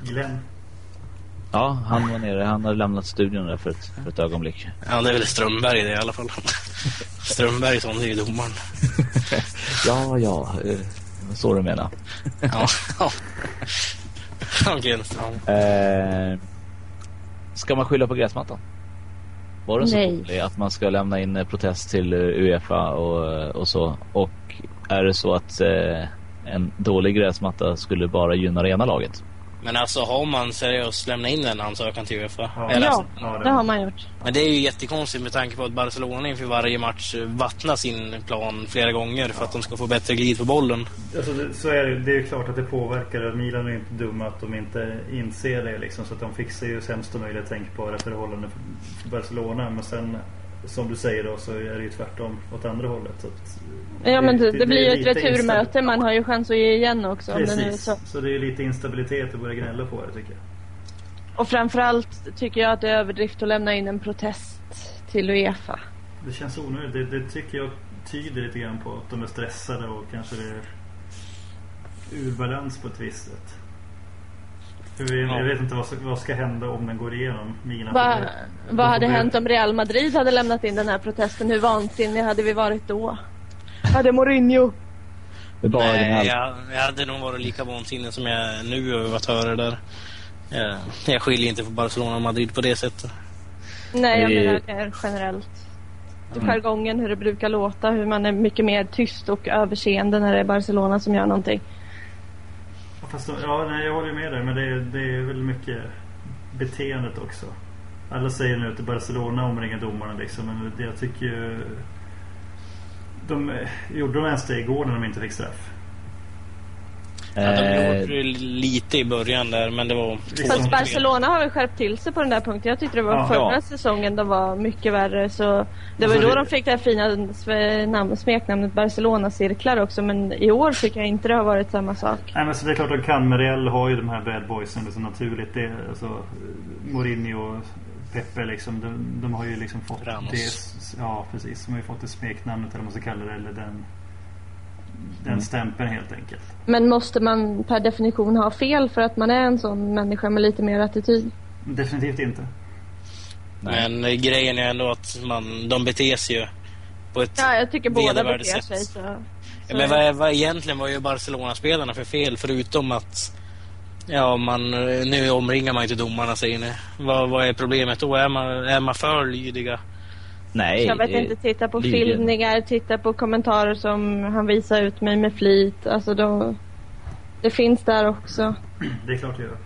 Glenn. Ja, han var nere. Han hade lämnat studion där för ett, för ett ögonblick. Ja, det är väl Strömberg det i alla fall. *laughs* Strömbergsson, det är ju domaren. *laughs* Ja, ja. Eh, så du menar. Ja, ja. *laughs* Grenström. Eh, ska man skylla på gräsmattan? Var det så dålig att man ska lämna in eh, protest till eh, Uefa och, och så? Och är det så att eh, en dålig gräsmatta skulle bara gynna det ena laget? Men alltså har man seriöst lämnat in en ansökan till Uefa? Ja. Eller, Ja, Ja, det- det har man gjort. Men det är ju jättekonstigt med tanke på att Barcelona inför varje match vattnar sin plan flera gånger för att de ska få bättre glid på bollen. Alltså det, så är det, det är ju klart att det påverkar. Milan är inte dumma att de inte inser det liksom. Så att de fixar ju sämsta möjliga tänkbara förhållanden för Barcelona. Men sen som du säger då så är det ju tvärtom åt andra hållet. Så Ja men det, det blir ju ett returmöte. Man har ju chans att ge igen också. Det Precis. så. Så det är lite instabilitet att börja gnälla på det tycker jag. Och framförallt tycker jag att det är överdrift att lämna in en protest till Uefa. Det känns onödigt. Det, det tycker jag tyder lite grann på att de är stressade och kanske det är ur balans på ett visst sätt. För vi, Jag vet inte vad, som- vad ska hända om den går igenom. Mina Va, vad hade det- hänt om Real Madrid hade lämnat in den här protesten? Hur vansinniga hade vi varit då? Hade Mourinho... Nej, jag, jag hade nog varit lika vansinnig som jag är nu över att höra det där. Jag, jag skiljer inte på Barcelona och Madrid på det sättet. Nej, jag menar generellt. Jargongen, hur det brukar låta, hur man är mycket mer tyst och överseende när det är Barcelona som gör någonting. Fast, ja, nej, jag håller ju med dig. Men det är, det är väl mycket beteendet också. Alla säger nu att det är Barcelona omringar domarna liksom. Men jag tycker ju... De, eh, gjorde de ens det igår när de inte fick straff? Ja, de Eh, gjorde det lite i början där, men det var Fast Barcelona har väl skärpt till sig på den där punkten. Jag tyckte det var Ja. förra Ja. säsongen de var mycket värre. Så det var Alltså, då det- de fick det här fina namn, smeknamnet Barcelona-cirklar också. Men i år tycker jag inte det har varit samma sak. Nej men så det är klart de kan. Real har ju de här bad boysen liksom naturligt. Det, är, alltså, Mourinho och Pepe liksom. De, de har ju liksom fått Ramos. det. Ja precis. De har ju fått det smeknamnet eller vad man ska kalla det. Eller den, den Mm. stämpeln helt enkelt. Men måste man per definition ha fel för att man är en sån människa med lite mer attityd? Definitivt inte. nej. Men eh, grejen är ändå att man, de beter sig ju på ett Ja, jag tycker båda beter sätt. sig så. så Men vad, vad egentligen var ju Barcelona-spelarna för fel förutom att Ja, man, nu omringar man inte domarna säger ni. Vad, vad är problemet då? Är man, är man för lydiga? Nej. Jag vet det- inte, titta på filmningar, titta på kommentarer som han visar ut mig med flit. Alltså då, det finns där också. *clears throat* Det är klart det gör.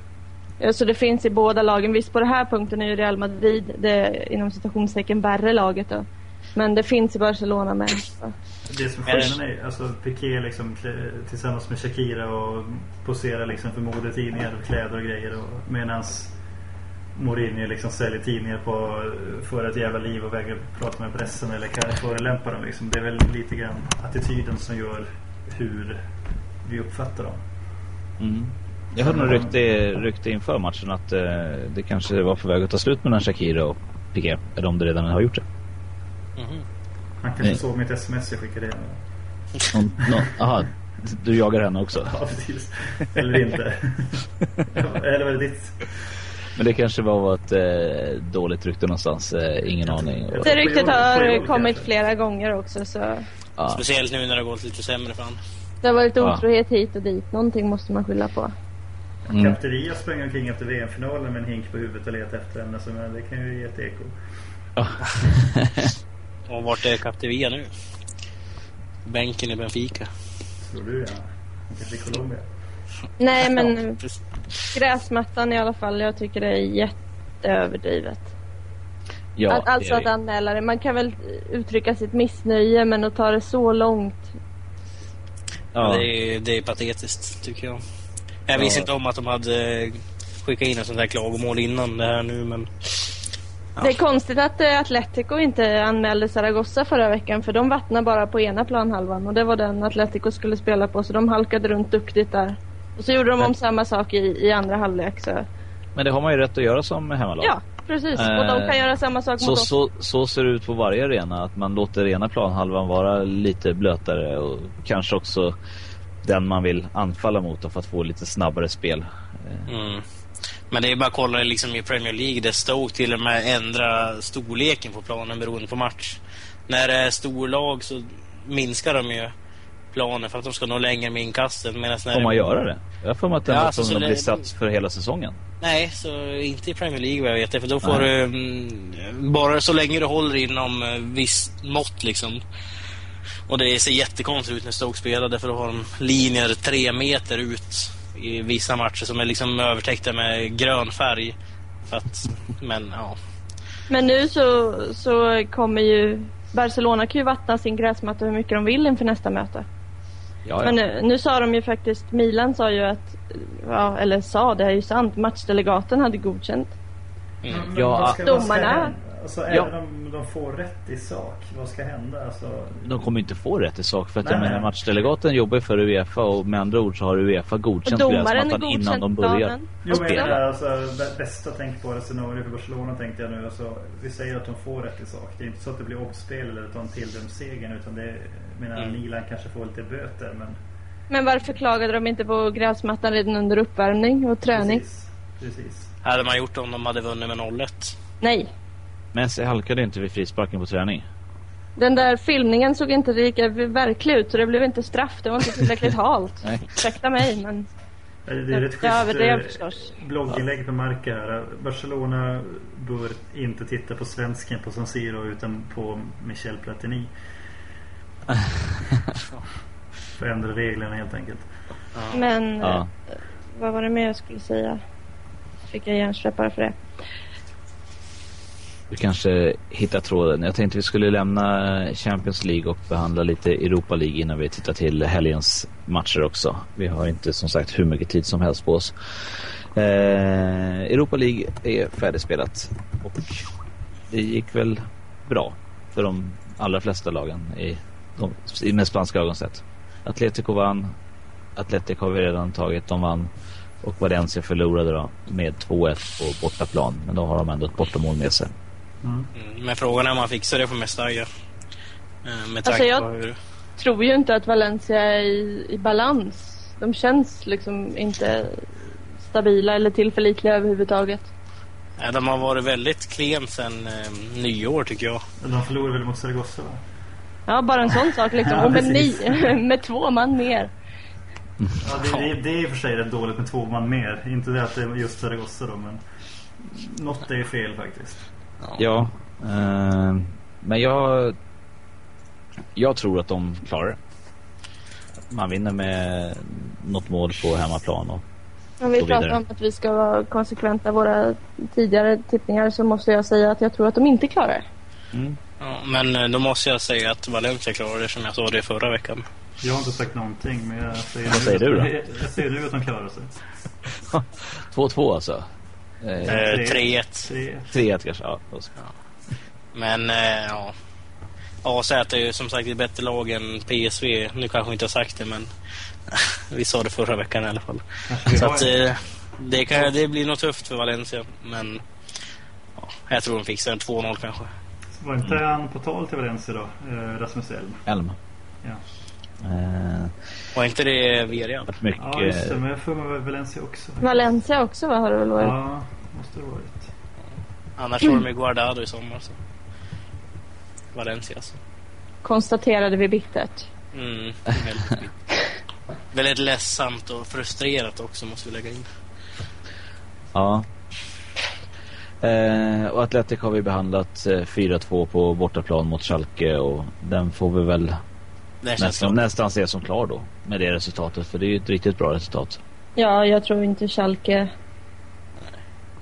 Ja, Så det finns i båda lagen. Visst på den här punkten är ju Real Madrid det inom citationstecken värre laget då. Men det finns i Barcelona med. Så. Det som skillnaden är alltså Piqué liksom tillsammans med Shakira och poserar liksom för modetidningar och kläder och grejer. Och medans Mourinho liksom säljer tidningar på för ett jävla liv och vägrar prata med pressen eller kan förolämpa dem. Liksom. Det är väl lite grann attityden som gör hur vi uppfattar dem. Mm. Jag hörde något rykte, rykte inför matchen att eh, det kanske var på väg att ta slut mellan Shakira och Piqué. Eller om det redan har gjort det. Mhm. Han kanske Nej. såg mitt sms jag skickade hem. Någon, nå- aha, du jagar henne också. Ja, precis. Eller inte. *laughs* eller var det ditt? Men det kanske bara var ett eh, dåligt rykte någonstans. Eh, ingen aning. Det ryktet har kommit flera gånger också så. Ja. Speciellt nu när det har gått lite sämre för honom. Det har varit Ja. otrohet hit och dit. Någonting måste man skylla på. Mm. Capteria sprang omkring efter VM-finalen med en hink på huvudet och letade efter henne. Så men det kan ju ge ett eko. *laughs* Och vart är Captivia nu? Bänken i Benfica. Tror du ja. Kanske i Colombia. Nej Ja, men precis. gräsmattan i alla fall. Jag tycker det är jätteöverdrivet. ja, att, alltså det är att anmäla det. Man kan väl uttrycka sitt missnöje men att ta det så långt. ja. Det, är, det är patetiskt, tycker jag. Jag visste Ja. inte om att de hade skickat in en sån där klagomål innan det här nu, men... Ja. Det är konstigt att eh, Atletico inte anmälde Zaragoza förra veckan för de vattnade bara på ena planhalvan och det var den Atletico skulle spela på så de halkade runt duktigt där. Och så gjorde de om samma sak i, i andra halvlek så. Men det har man ju rätt att göra som hemmalag. Ja, precis. Och de kan Eh, göra samma sak Så, mot oss. så, så ser det ut på varje arena. Att man låter ena planhalvan vara lite blötare och kanske också den man vill anfalla mot för att få lite snabbare spel. Eh, Mm. Men det är bara att kolla liksom i Premier League där Stoke till och med ändrar storleken på planen beroende på match. När det är storlag så minskar de ju planen för att de ska nå längre med inkasten. Medan när Får man det... göra det? Jag för mig att den Ja, alltså, så att bli det- satt för hela säsongen. Nej, så inte i Premier League vad jag vet. För då får Nej. du... Mm, bara så länge du håller inom eh, visst mått liksom. Och det ser jättekonstigt ut när Stoke spelar för då har de linjer tre meter ut i vissa matcher som är liksom övertäckta med grön färg. För att, men ja. Men nu så, så kommer ju Barcelona kan ju vattna sin gräsmatta hur mycket de vill inför nästa möte. Ja. Men nu, nu sa de ju faktiskt, Milan sa ju att, ja, eller sa, det är ju sant, matchdelegaten hade godkänt. Mm. Ja, domarna-? Alltså, Ja. Även om de får rätt i sak, vad ska hända? Alltså, De kommer inte få rätt i sak för att Nej, jag menar matchdelegaten jobbar för Uefa och med andra ord så har Uefa godkänt gräsmattan innan de börjar. planen. Jo men spela. jag menar, alltså, bä- bästa tänkbara scenario för Barcelona tänkte jag nu. Alltså, vi säger att de får rätt i sak. Det är inte så att det blir omspel eller att de tilldöms segern. Utan det är, menar, Mm. Milan kanske får lite böter. Men Men varför klagade de inte på gräsmattan redan under uppvärmning och träning? precis. Precis. Hade man gjort det om de hade vunnit med 0-1? Nej. Messi halkade inte vid frisparken på träning. Den där filmningen såg inte lika verklig ut så det blev inte straff. Det var inte tillräckligt *laughs* halt. Ursäkta mig men Det är rätt jag överdrev schysst förstås. eh, blogginlägg på Marca här. Barcelona bör inte titta på svensken på San Siro utan på Michel Platini. *laughs* För ändra reglerna helt enkelt. Men Ja. eh, vad var det mer jag skulle säga? Fick jag hjärnsläpp bara för det. Du kanske hittar tråden. Jag tänkte vi skulle lämna Champions League och behandla lite Europa League innan vi tittar till helgens matcher också. Vi har inte som sagt hur mycket tid som helst på oss. Eh, Europa League är färdigspelat och det gick väl bra för de allra flesta lagen i, de, i med spanska ögon sett. Atletico vann. Atletico har vi redan tagit. De vann. Och Valencia förlorade då med 2-1 på bortaplan. Men då har de ändå ett bortamål med sig. Mm. Men frågan är om man fixar det på Mestalla. Eh, Med Alltså, tanke jag- på hur... Tror ju inte att Valencia är i, i balans. De känns liksom inte stabila eller tillförlitliga överhuvudtaget. Ja, de har varit väldigt klen sedan eh, nyår tycker jag. De förlorade väl mot Zaragoza va? Ja, bara en sån sak liksom. Ja, och med, ni, *laughs* med två man mer. Ja, det, det, det är i och för sig rätt dåligt med två man mer. Inte det att det är just Zaragoza då men något är ju fel faktiskt. Ja, eh, men jag, jag tror att de klarar det. Man vinner med något mål på hemmaplan. Och, Om vi pratar vidare. om att vi ska vara konsekventa våra tidigare tippningar så måste jag säga att jag tror att de inte klarar det. Ja, men eh, då måste jag säga att Valencia klarar det som jag sa det förra veckan. Jag har inte sagt någonting men jag säger, Vad säger du då? Jag, *laughs* jag säger nu att de klarar sig. *laughs* 2-2 alltså. Eh, Eh, Tre. 3-1. Tre. 3-1 kanske. Ja. Men eh, ja. AZ är ju som sagt ett bättre lag än PSV. Nu kanske vi inte har sagt det men *laughs* vi sa det förra veckan i alla fall. Så att eh, det, kan, det blir nog tufft för Valencia. Men ja, jag tror de fixar en 2-0 kanske. Var inte han på tal till Valencia då? Eh, Rasmus Elm? Elm. Ja. Eh, Var inte det varit mycket, Ja just det, men jag får med Valencia också. Valencia också va, har det väl varit? Ja, måste det varit. Annars var de ju Guardado i sommar. Så. Valencia alltså. Konstaterade vi bittert. Mm, väldigt, väldigt ledsamt och frustrerat också måste vi lägga in. Ja. Eh, och Atletic har vi behandlat eh, 4-2 på bortaplan mot Schalke och den får vi väl nästan, nästan se som klar då med det resultatet för det är ju ett riktigt bra resultat. Ja, jag tror inte Schalke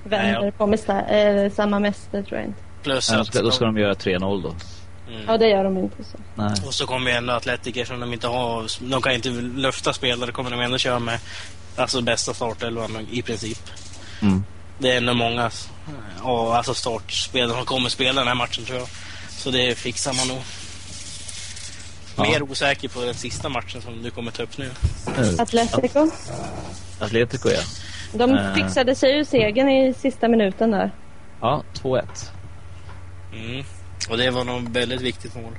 vänder Nej, på mästa, eh, samma mäster tror jag inte. Plus att ska, då ska de göra 3-0 då. mm. Ja, det gör de inte så. Nej. Och så kommer ju ändå Atletiker som de inte har, de kan inte löfta spelare, kommer de ändå köra med alltså bästa startelvan i princip. Mm. Det är ändå många alltså startspelare som kommer spela den här matchen tror jag. Så det fixar man nog. Mer osäker på den sista matchen som du kommer ta upp nu. Eh, Atletico. Atletico ja. De Eh. fixade sig ju segern i sista minuten där. Ja, 2-1. Mm. Och det var nog väldigt viktigt mål.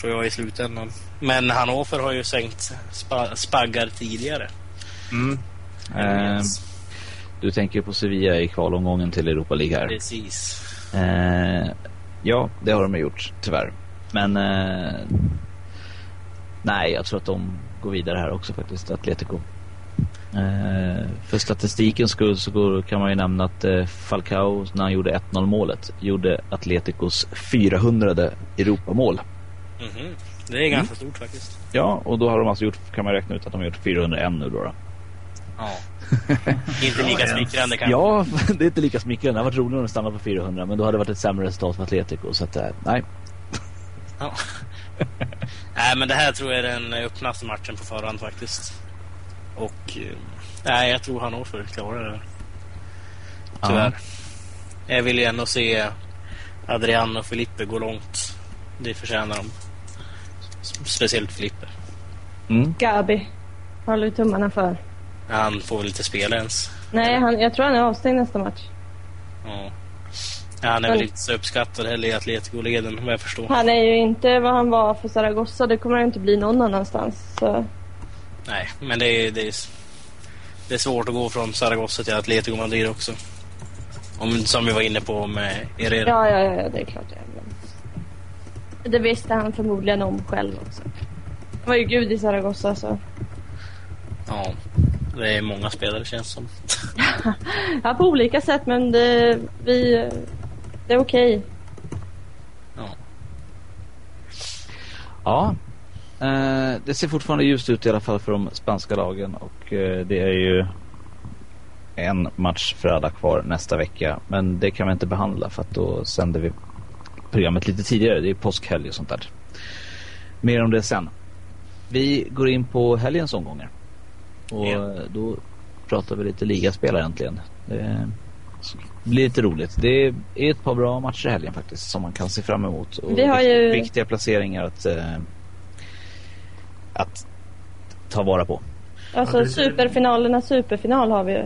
Tror jag i slutändan. Men Hannover har ju sänkt spa, spaggar tidigare. Eh, du tänker på Sevilla i kvalomgången till Europa League här. Precis. Eh, ja, det har de gjort tyvärr. Men eh, nej, jag tror att de går vidare här också faktiskt, Atletico. Eh, för statistikens skull så går, kan man ju nämna att eh, Falcao när han gjorde 1-0 målet gjorde Atleticos 400 Europamål. Mhm. Det är ganska stort faktiskt. Ja, och då har de alltså gjort, kan man räkna ut att de har gjort 401 nu då. då. Ja. *laughs* Inte lika smickrande kanske. Ja, *laughs* det är inte lika smickrande. Det hade varit roligare om de stannade på 400 men då hade det varit ett sämre resultat för Atletico. Så att, eh, nej. Ja. *laughs* Nej, men det här tror jag är den öppnaste matchen på förhand faktiskt. Och eh, nej, jag tror Hannover klarar det. Tyvärr. Jag vill ju ändå se Adrian och Filippe gå långt. Det förtjänar de. Speciellt Filippe. Mm. Gabi. Håller tummarna för. Han får väl inte spela ens. Nej, han, jag tror han är avstängd nästa match. Ja. Ja, han är väl Men- inte så uppskattad heller i Atletico-leden vad jag förstår. Han är ju inte vad han var för Zaragoza. Det kommer han inte bli någon annanstans. Så. Nej, men det är, det är, det är svårt att gå från Zaragoza till Atletico Madrid också. Om, som vi var inne på med Herrera. Ja, ja, ja, det är klart glömt. Det visste han förmodligen om själv också. Han var ju gud i Zaragoza så. Ja, det är många spelare känns som. *laughs* Ja, på olika sätt men det, vi, det är okej. Ja. Ja, eh, det ser fortfarande ljust ut i alla fall för de spanska lagen och eh, det är ju en match för alla kvar nästa vecka. Men det kan vi inte behandla för att då sänder vi programmet lite tidigare. Det är påskhelg och sånt där. Mer om det sen. Vi går in på helgens omgångar. Och eh, då pratar vi lite ligaspelare äntligen. Det blir lite roligt. Det är ett par bra matcher i helgen faktiskt som man kan se fram emot. Och Vi har ju- Viktiga placeringar att, eh, att ta vara på. Alltså Ja, det- superfinalerna, superfinal har vi ju.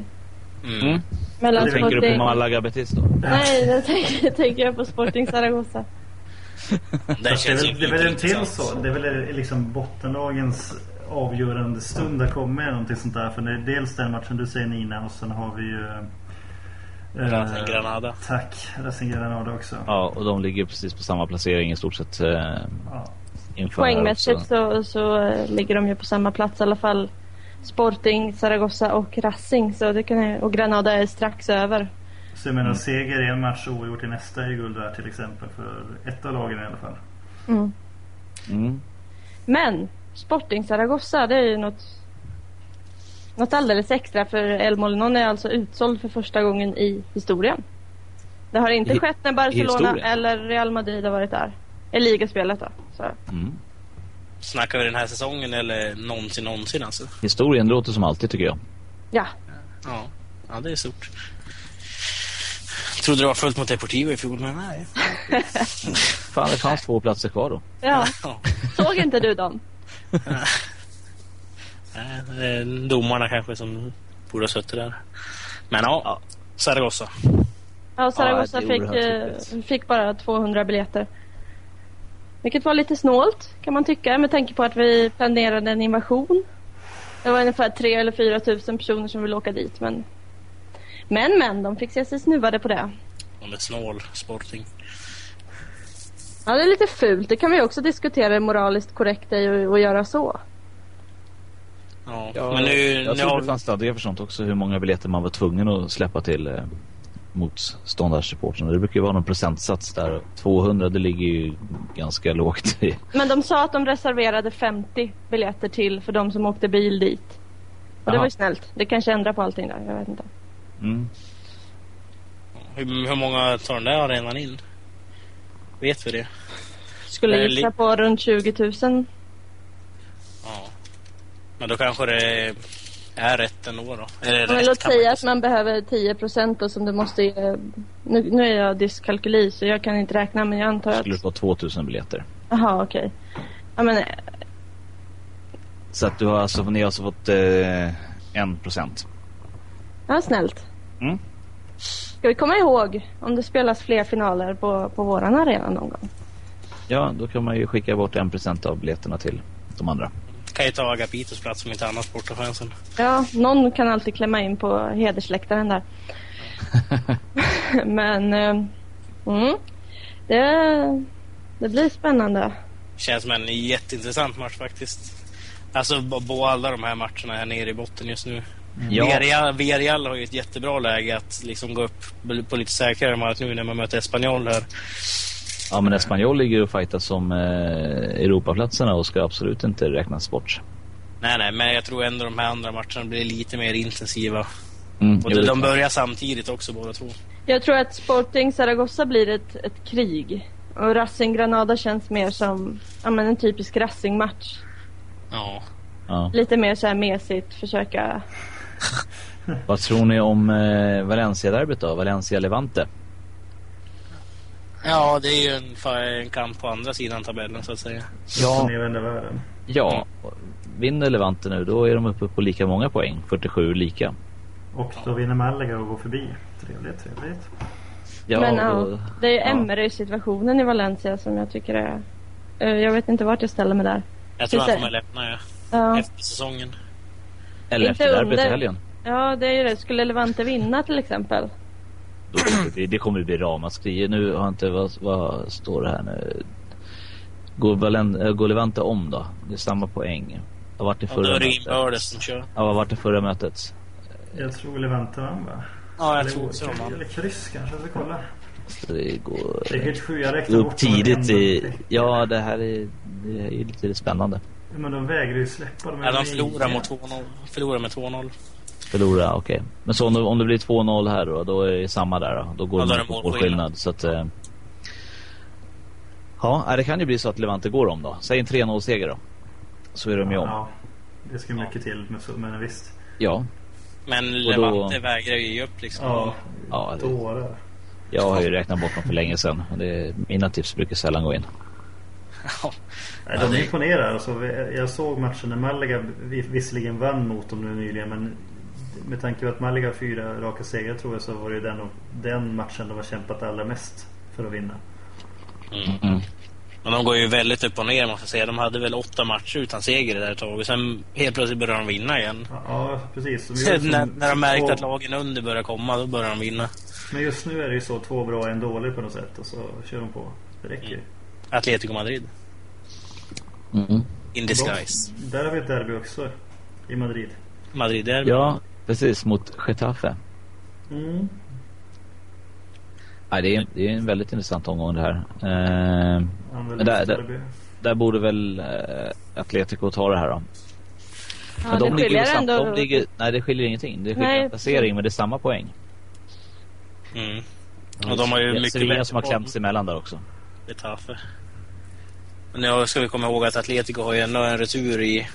Mm. Mm. Mellan Tänker du på. Malaga Betis då? Nej, det tänker, tänker jag på Sporting Zaragoza. Det Fast det, är känns ju väl, det är väl en till så. Det är väl liksom bottenlagens avgörande stund där kommer någonting sånt där. För det är dels den matchen du säger Nina och sen har vi ju... eh, Racing Granada. Tack. Racing Granada också. Ja, och de ligger precis på samma placering i stort sett. Eh, Ja. Poängmässigt så, så eh, ligger de ju på samma plats i alla fall. Sporting, Zaragoza och Racing. Så det kan, jag- och Granada är strax över. Så jag menar seger i en match och oavgjort i nästa är guld värt till exempel. För ett av lagen i alla fall. Mm. Mm. Men Sporting Zaragoza, det är ju något, något alldeles extra för El Molinón är alltså utsåld för första gången i historien. Det har inte I- skett när Barcelona eller Real Madrid har varit där. I ligaspelet då. Så. Mm. Snackar vi den här säsongen eller någonsin någonsin alltså? Historien låter som alltid tycker jag. Ja, Ja, ja det är stort. Trodde det var fullt mot Deportivo i fjol, men nej. *laughs* Fan, det fanns två platser kvar då. ja. Ja. såg inte du dem? *laughs* Nej, domarna kanske som borde ha suttit där. Men ja. Ja, Zaragoza Ja, det är fick, eh, fick bara 200 biljetter. Vilket var lite snålt kan man tycka med tanke på att vi planerade en invasion. Det var ungefär 3 eller 4 tusen personer som ville åka dit men men men, de fick se sig snuvade på det. De är snål, Sporting. Ja, det är lite fult. Det kan vi också diskutera det moraliskt korrekta i att göra så. Ja, Ja, men nu, jag nu tror har det fanns stadgar för sånt också. Hur många biljetter man var tvungen att släppa till eh, motståndarsupportrarna. Det brukar ju vara någon procentsats där. 200 det ligger ju ganska lågt i. *laughs* Men de sa att de reserverade 50 biljetter till för de som åkte bil dit. Och det Jaha. var ju snällt. Det kanske ändrar på allting där, jag vet inte. Mm. hur, hur många tar den där arenan in? Vet vi det? Skulle Det gissa på runt 20 000. Men då kanske det är rätt ändå då? Eller låt säga att man behöver 10 procent och som du måste ge. Nu, nu är jag dyskalkyli så jag kan inte räkna men jag antar Det att... skulle vara 2000 biljetter. Jaha okej. Ja men eh, Så att du har alltså, ni har alltså fått eh, en procent. ja, snällt. Mm. Ska vi komma ihåg om det spelas fler finaler på, på våran arena någon gång? Ja, då kan man ju skicka bort en procent av biljetterna till de andra. Kan ju ta Agapitos plats om inte annat bortafansen. Ja, någon kan alltid klämma in på hedersläktaren där. *laughs* men eh, mm, det, det blir spännande. Känns som en jätteintressant match faktiskt. Alltså bo alla de här matcherna här nere i botten just nu. Ja. Villarreal, Villarreal har ju ett jättebra läge att liksom gå upp på lite säkrare mark nu när man möter Espanyol här. Ja, men Espanyol ligger och fightas om eh, Europaplatserna och ska absolut inte räknas bort. Nej, nej, men jag tror ändå de här andra matcherna blir lite mer intensiva. Mm, Och de, det de börjar samtidigt också båda två. Jag tror att Sporting Zaragoza blir ett, ett krig. Och Racing Granada känns mer som ja, men en typisk Racing-match. Ja. Ja. Lite mer så här mesigt, försöka... Vad tror ni om eh, Valencia-derbyt då? Valencia-Levante? Ja, det är ju en, en kamp på andra sidan tabellen så att säga. Världen. Ja, vinner Levante nu då är de uppe på lika många poäng. 47 lika. Och då vinner Malaga och går förbi. Trevligt, trevligt. Ja, men ja, och, det är ju ja. Emery-situationen i Valencia som jag tycker är... eh, Jag vet inte vart jag ställer mig där. Jag tror han det. kommer lämna ja. Ja. efter säsongen. Eller inte efter derbyt i helgen. Ja, det är ju det. Skulle Levante vinna till exempel? Då kommer det, bli- det kommer bli ramaskri. Nu har inte, vad, vad står det här nu? Går, Valen, äh, går Levante om då? Det är samma poäng. Vad vart det Och då förra är det mötet? inbördes som kör. Ja, vad vart det förra mötet? Jag tror Levante vann va? Ja, jag tror också de vann. Eller kryss kanske, jag ska kolla. Så det går Det är helt sjukt, jag räknar upp tidigt i... Ja, det här är, det är ju lite spännande. Men de vägrar ju släppa. De är Ja, de förlorar mot 2-0. Förlorar med 2-0. Förlora, okej. Men så om det, om det blir 2-0 här då, då är det samma där då. Då går Ja, då det på målskillnad. Så att... Eh, ja, det kan ju bli så att Levante går om då. Säg en 3-0-seger då. Så är de ju om. Ja, det ska mycket till, men, visst. Ja. Men då- Levante vägrar ju ge upp liksom. Ja, Ja, det- dårar. Jag har ju räknat bort dem för länge sedan. Det, mina tips brukar sällan gå in. Ja. De imponerar. Alltså, jag såg matchen när Malaga vi- visserligen vann mot dem nu nyligen. Men med tanke på att Malaga har fyra raka segrar tror jag så var det den, den matchen de har kämpat allra mest för att vinna. Mm. Mm. Men de går ju väldigt upp och ner måste jag säga. De hade väl åtta matcher utan seger det där ett tag. Och sen helt plötsligt började de vinna igen. Ja, precis. Sen när, när de märkte två- att lagen under började komma, då började de vinna. Men just nu är det ju så två bra och en dålig på något sätt. Och så kör de på. Det räcker ju. Atletico Madrid. Mm. In disguise. De- Där har vi ett derby också. I Madrid. Madrid är Ja, precis. Mot Getafe. Mm. Nej, det, är, det är en väldigt intressant omgång det här. Eh, Men där- där- där borde väl eh, Atletico ta det här då. Ja, Men de det ligger skiljer ju sam- ändå. de ligger, Nej, det skiljer ingenting. Det skiljer Nej, en placering, men det är samma poäng. Mm. Och de har ju mycket Sevilla bättre som har klämts emellan där också. Getafe. Men nu ska vi komma ihåg att Atletico har ju ändå en retur i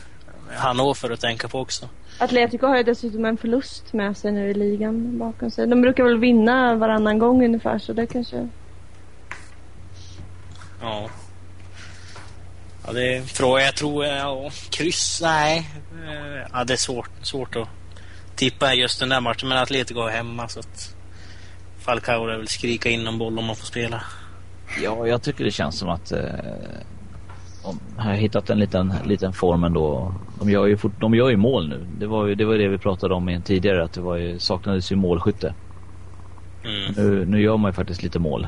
Hannover att tänka på också. Atletico har ju dessutom en förlust med sig nu i ligan bakom sig. De brukar väl vinna varannan gång ungefär så det kanske... Ja. Ja, det är fråga. Jag tror, ja, kryss, nej. Eh, Ja, det är svårt, svårt att tippa just den där matchen. Men Atletico har hemma så att Falcao lär väl skrika in en boll om man får spela. Ja, jag tycker det känns som att eh, de har hittat en liten, liten form ändå. De gör, ju fort, de gör ju mål nu. Det var ju det, var det vi pratade om tidigare, att det var ju, saknades ju målskytte. Mm. Nu, nu gör man ju faktiskt lite mål.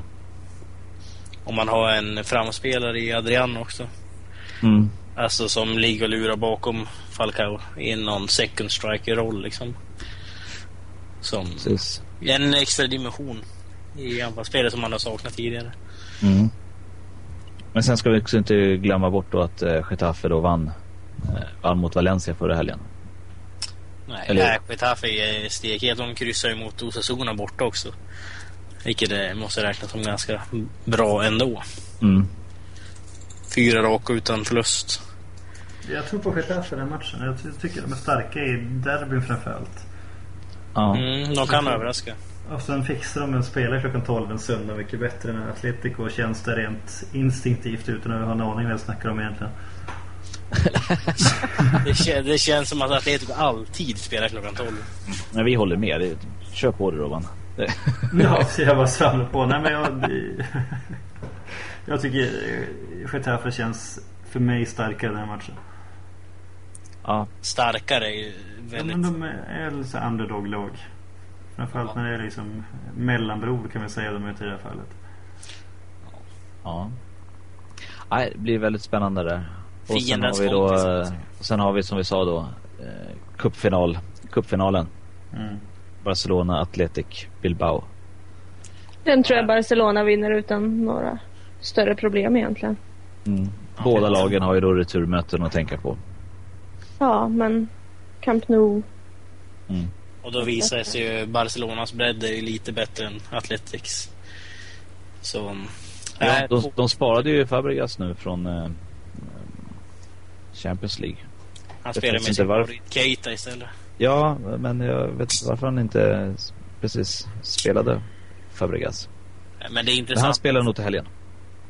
Om man har en framspelare i Adrian också. Mm. Alltså som ligger och lurar bakom Falcao i någon second striker-roll liksom. Som Precis. en extra dimension i anfallsspelet som man har saknat tidigare. Mm. Men sen ska vi också inte glömma bort då att eh, Getafe då vann, eh, vann mot Valencia förra helgen. Nej, Eller- nej Getafe är stekhet. De kryssar ju mot Osasuna borta också. Vilket det måste räknas som ganska bra ändå. Mm. Fyra raka utan förlust. Jag tror på Getafe den matchen. Jag ty- tycker de är starka i derbyn framförallt. Ja. Mm, de kan överraska. Och sen fixar de en spelare klockan 12 en söndag mycket bättre än Atletico känns det rent instinktivt utan att ha en aning vad jag snackar om egentligen. *laughs* Det, kän, det känns som att Atletico alltid spelar klockan 12. Men vi håller med. Det, kör på det Robban. *laughs* Ja, så jag bara svamlar på. Nej men jag... det- *laughs* Jag tycker eh, Getafe känns för mig starkare den här matchen. ja. Starkare är ju Ja, väldigt... men de är lite underdog-lag. Framförallt när det är liksom mellanbror kan vi säga de är i det här fallet. Ja. Nej, det blir väldigt spännande där. Och sen har vi då, eh, sen har vi som vi sa då, eh, cupfinal, cupfinalen. Mm. Barcelona Athletic Bilbao. Den tror jag Barcelona vinner utan några större problem egentligen. Mm. Båda lagen har ju då returmöten att tänka på. Ja, men Camp Nou. Mm. Och då visar sig ju Barcelonas bredd är ju lite bättre än Athletics. Så... Ja, de, de sparade ju Fabregas nu från eh, Champions League. han vet med sin favorit Keita istället. Ja, men jag vet inte varför han inte precis spelade Fabregas. Men det är Men han intressant. spelar nog till helgen.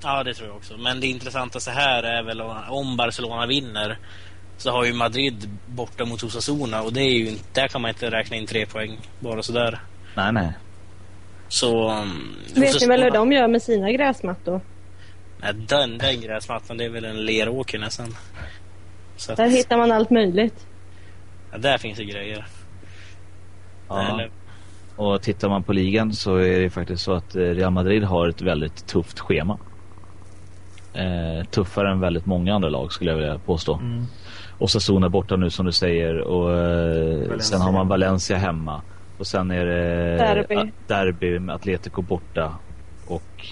Ja, det tror jag också. Men det intressanta här är väl om Barcelona vinner så har ju Madrid borta mot Osasuna och det är ju inte, där kan man inte räkna in tre poäng bara sådär. Nej, nej. Så... um, Vet ni väl hur de gör med sina gräsmattor? Nej, den, den gräsmattan det är väl en leråker nästan. Så att, Där hittar man allt möjligt. ja, där finns det grejer. Ja. Eller, Och tittar man på ligan så är det faktiskt så att eh, Real Madrid har ett väldigt tufft schema. Eh, tuffare än väldigt många andra lag skulle jag vilja påstå. Mm. Och Sassona borta nu som du säger och eh, Valencia. sen har man Valencia hemma. Och sen är det Derby. a- derby med Atletico borta. Och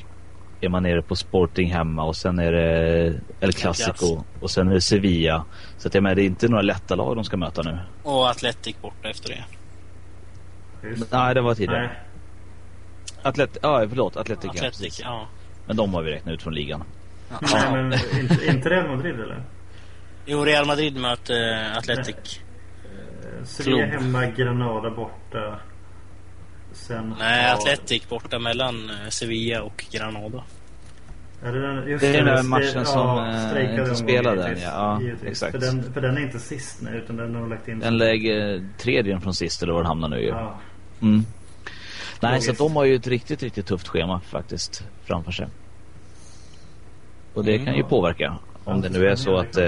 är man nere på Sporting hemma och sen är det El Clasico och sen är det Sevilla. Så att jag menar, det är inte några lätta lag de ska möta nu. och Atletic borta efter det. Just. Nej, det var tidigare. Nej. Atlet ja, förlåt, ja, Atletic, precis. ja. Men de har vi räknat ut från ligan. Nej, men inte, inte Real Madrid eller? Jo, Real Madrid möter eh, Atletic. Eh, Sevilla hemma, Granada borta. Sen Nej, har- Atletic borta mellan eh, Sevilla och Granada. Är det, den, just Det är den där matchen som, strejkade inte spelade än, givetvis. ja. Ja, exakt. För den, för den är inte sist nu utan den har de lagt in. Den lägger tredjen från sist eller var det hamnar nu ju. ja. Mm. Nej, så Logiskt. att de har ju ett riktigt, riktigt tufft schema faktiskt framför sig. Och det kan ju påverka. Om det nu är så att eh,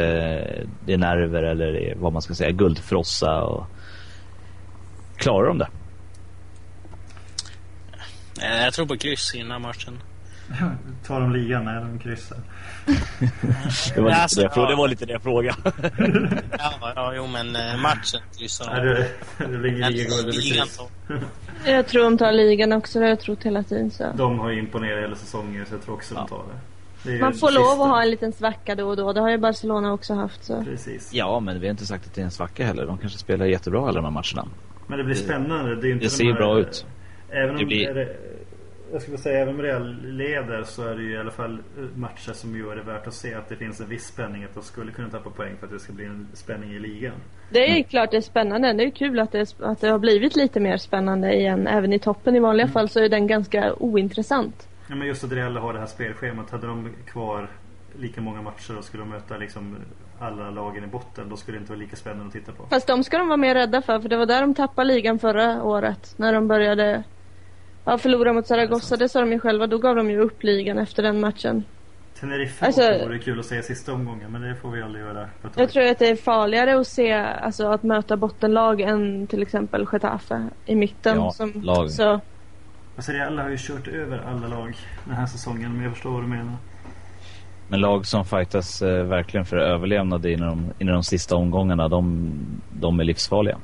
det är nerver eller är, vad man ska säga, guldfrossa och klarar de det? Eh, Jag tror på kryss i den här matchen. *laughs* Tar de ligan? Nej, de kryssar. Det var, Alltså, det jag ja. det var lite det jag frågade. *laughs* Ja, ja jo, men eh, matchen kryssar blir ingen ligaguld eller Ligan. Jag tror de tar ligan också, det har jag trott hela tiden. Så. De har ju imponerat hela säsongen så jag tror också de tar det. Man får lov sista. att ha en liten svacka då och då. Det har ju Barcelona också haft. Så. Precis. Ja, men vi har inte sagt att det är en svacka heller. De kanske spelar jättebra alla de här matcherna. Men det blir spännande. Det, är inte Det de ser ju här- bra ut. Även om Det blir- det, jag skulle säga även om Real leder så är det ju i alla fall matcher som gör det värt att se att det finns en viss spänning att de skulle kunna tappa poäng för att det ska bli en spänning i ligan. Det Mm. är ju klart det är spännande. Det är kul att det, att det har blivit lite mer spännande igen. Även i toppen i vanliga Mm. fall så är den ganska ointressant. Ja, men just att Real har det här spelschemat. Hade de kvar lika många matcher och skulle de möta liksom alla lagen i botten då skulle det inte vara lika spännande att titta på. Fast de ska de vara mer rädda för, för det var där de tappade ligan förra året. När de började ja, förlora mot Zaragoza, det sa de ju själva. Då gav de ju upp ligan efter den matchen. Tenerife Alltså- också vore kul att se sista omgången men det får vi aldrig göra. Jag tror att det är farligare att se, alltså att möta bottenlag än till exempel Getafe i mitten. Ja, som, lag. Så, Alltså Real har ju kört över alla lag den här säsongen men jag förstår vad du menar. Men lag som fightas eh, verkligen för överlevnad i de, i de sista omgångarna, de, de är livsfarliga.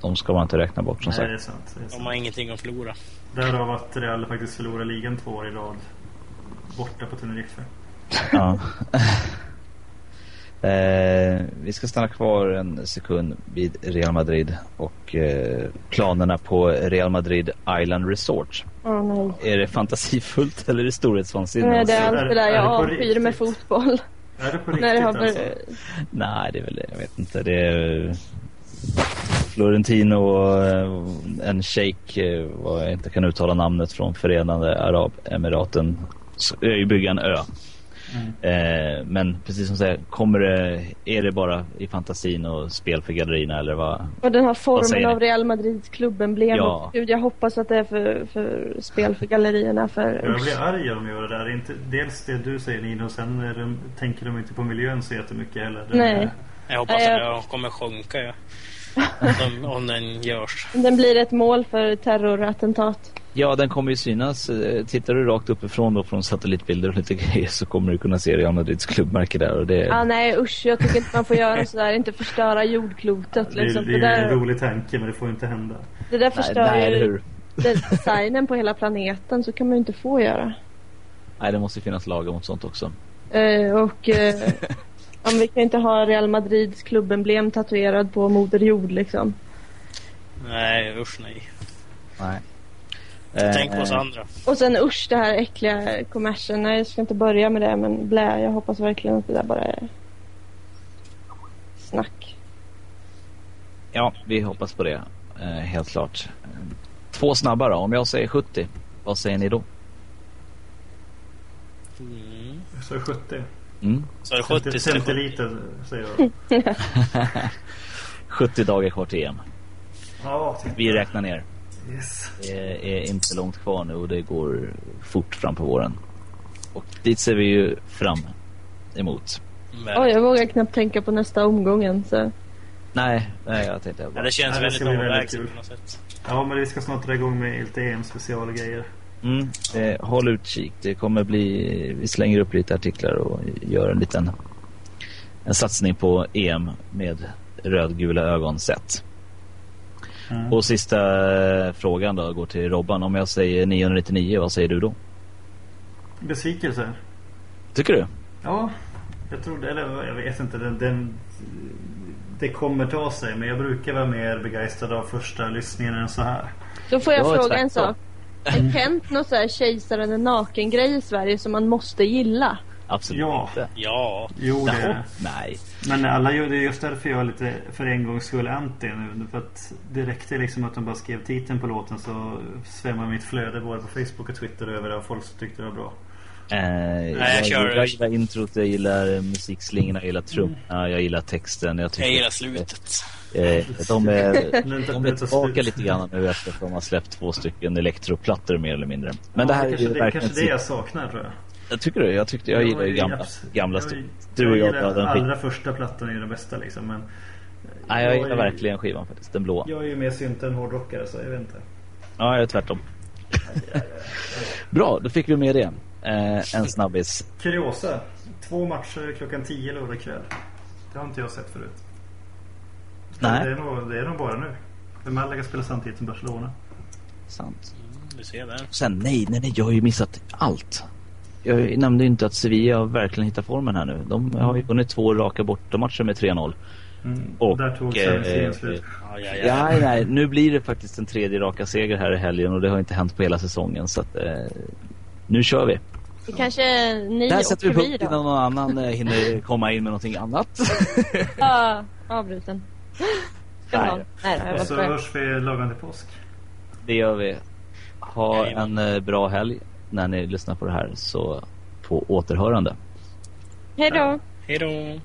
De ska man inte räkna bort som Nej det är sagt. sant. Det är De sant. har ingenting att förlora. Därav att Real faktiskt förlorar ligan två år i rad. Borta på Tenerife. Ja. *laughs* eh, vi ska stanna kvar en sekund vid Real Madrid och eh, planerna på Real Madrid Island Resort. nej. Är det fantasifullt *laughs* eller är det storhetsvansinne? Nej, det är allt det där är jag det avskyr med fotboll. Är det på *laughs* det har riktigt alltså? Nej, det är väl, jag vet inte. Det är Florentino och eh, en shejk, eh, vad jag inte kan uttala namnet från Förenade Arabemiraten, s- är ju bygga en ö. Mm. Eh, men precis som du säger, kommer det, är det bara i fantasin och spel för gallerierna eller vad? Och den här formen av Real Madrids klubbemblem. Ja. Gud, jag hoppas att det är för, för spel för gallerierna. För, Jag blir arg om de gör det där. Inte, dels det du säger Nino och sen de, tänker de inte på miljön så jättemycket heller. Nej. Jag hoppas att jag- jag kommer sjunka ja. *laughs* om, om den görs. Den blir ett mål för terrorattentat. Ja, den kommer ju synas. Eh, Tittar du rakt uppifrån då från satellitbilder och lite *laughs* grejer så kommer du kunna se Real Madrids klubbmärke där och det Ah, nej usch, jag tycker inte man får göra sådär. Inte förstöra jordklotet Det, är- liksom. det Det, är ju en där, rolig tanke men det får ju inte hända. det där nej, förstör nej, eller ju designen på hela planeten. Så kan man ju inte få göra. Nej, det måste ju finnas lagar mot sånt också. Eh, och eh, *laughs* om vi kan inte ha Real Madrids klubbemblem tatuerad på Moder Jord liksom. Nej, usch nej. Nej. Tänk på oss Eh, andra. Och sen usch det här äckliga kommersen. Nej jag ska inte börja med det men blä. Jag hoppas verkligen att det där bara är snack. Ja, vi hoppas på det. Eh, helt klart. Eh, Två snabba då. Om jag säger 70, vad säger ni då? Mm. Så är det 70. Mm. Så är det 70 så är det 70. centiliter säger jag. *laughs* 70 dagar kvar till EM. Ja. Vi räknar ner. Yes. Det är inte långt kvar nu och det går fort fram på våren. Och dit ser vi ju fram emot. Men- Oj, jag vågar knappt tänka på nästa omgången. Så. Nej, nej jag tänkte Ja, bara... det känns Ja, det väldigt kul. på något sätt. Ja, men vi ska snart dra igång med lite EM-specialgrejer. Mm, eh, håll utkik. Det kommer bli... Vi slänger upp lite artiklar och gör en liten en satsning på EM med rödgula ögon sett. Mm. Och sista eh, frågan då går till Robban. Om jag säger 999, vad säger du då? Besvikelse. Tycker du? Ja, jag tror det. Eller jag vet inte. Den, den, det kommer ta sig. Men jag brukar vara mer begeistrad av första lyssningen än så här. Då får jag ja, fråga en sak. Är Kent någon sån här kejsaren är naken-grej i Sverige som man måste gilla? Absolut ja. inte. Ja. Jo, det är Nej. Men alla är just därför jag är lite för en gångs skull anti nu. För att det räckte liksom att de bara skrev titeln på låten så svämmar mitt flöde både på Facebook och Twitter över av folk som tyckte det var bra. Eh, Nej, jag, jag, kör... jag gillar introt, jag gillar musikslingorna, jag gillar trummorna, mm. jag gillar texten. Jag, jag gillar slutet. Eh, *laughs* de är, de är tillbaka lite grann nu efter att de har släppt två stycken elektroplattor mer eller mindre. Men ja, det här det är kanske, det, kanske det jag saknar tror jag. Jag tycker det. Jag tyckte jag gillar ju gamla, gamla jag, Du och jag, jag den allra första plattan är den bästa liksom. Men Nej, jag, jag gillar verkligen skivan faktiskt. Den blåa. Jag är ju mer synt än hårdrockare så jag vet inte. Ja, jag är tvärtom. *laughs* Bra, då fick vi med det. Eh, en snabbis. Kuriosa. Två matcher klockan 10 lördag kväll. Det har inte jag sett förut. Nej. Det är nog, det är nog bara nu. För Malaga spelar samtidigt som Barcelona. Sant. Mm, du ser där. Sen, nej, nej, nej, jag har ju missat allt. Jag nämnde inte att Sevilla har verkligen hittat formen här nu. De har ju vunnit två raka bortamatcher med 3-0. Mm. Och, där tog eh, slut. Ja, ja, ja. ja, nej, nu blir det faktiskt en tredje raka seger här i helgen och det har inte hänt på hela säsongen. Så att, eh, nu kör vi. Det kanske ni Där sätter vi punkt innan någon annan eh, hinner komma in med någonting annat. *laughs* ja, avbruten. *laughs* Nej. Nej, och så hörs vi lagom till påsk. Det gör vi. Ha en eh, bra helg när ni lyssnar på det här så på återhörande. Hej då. Hej då.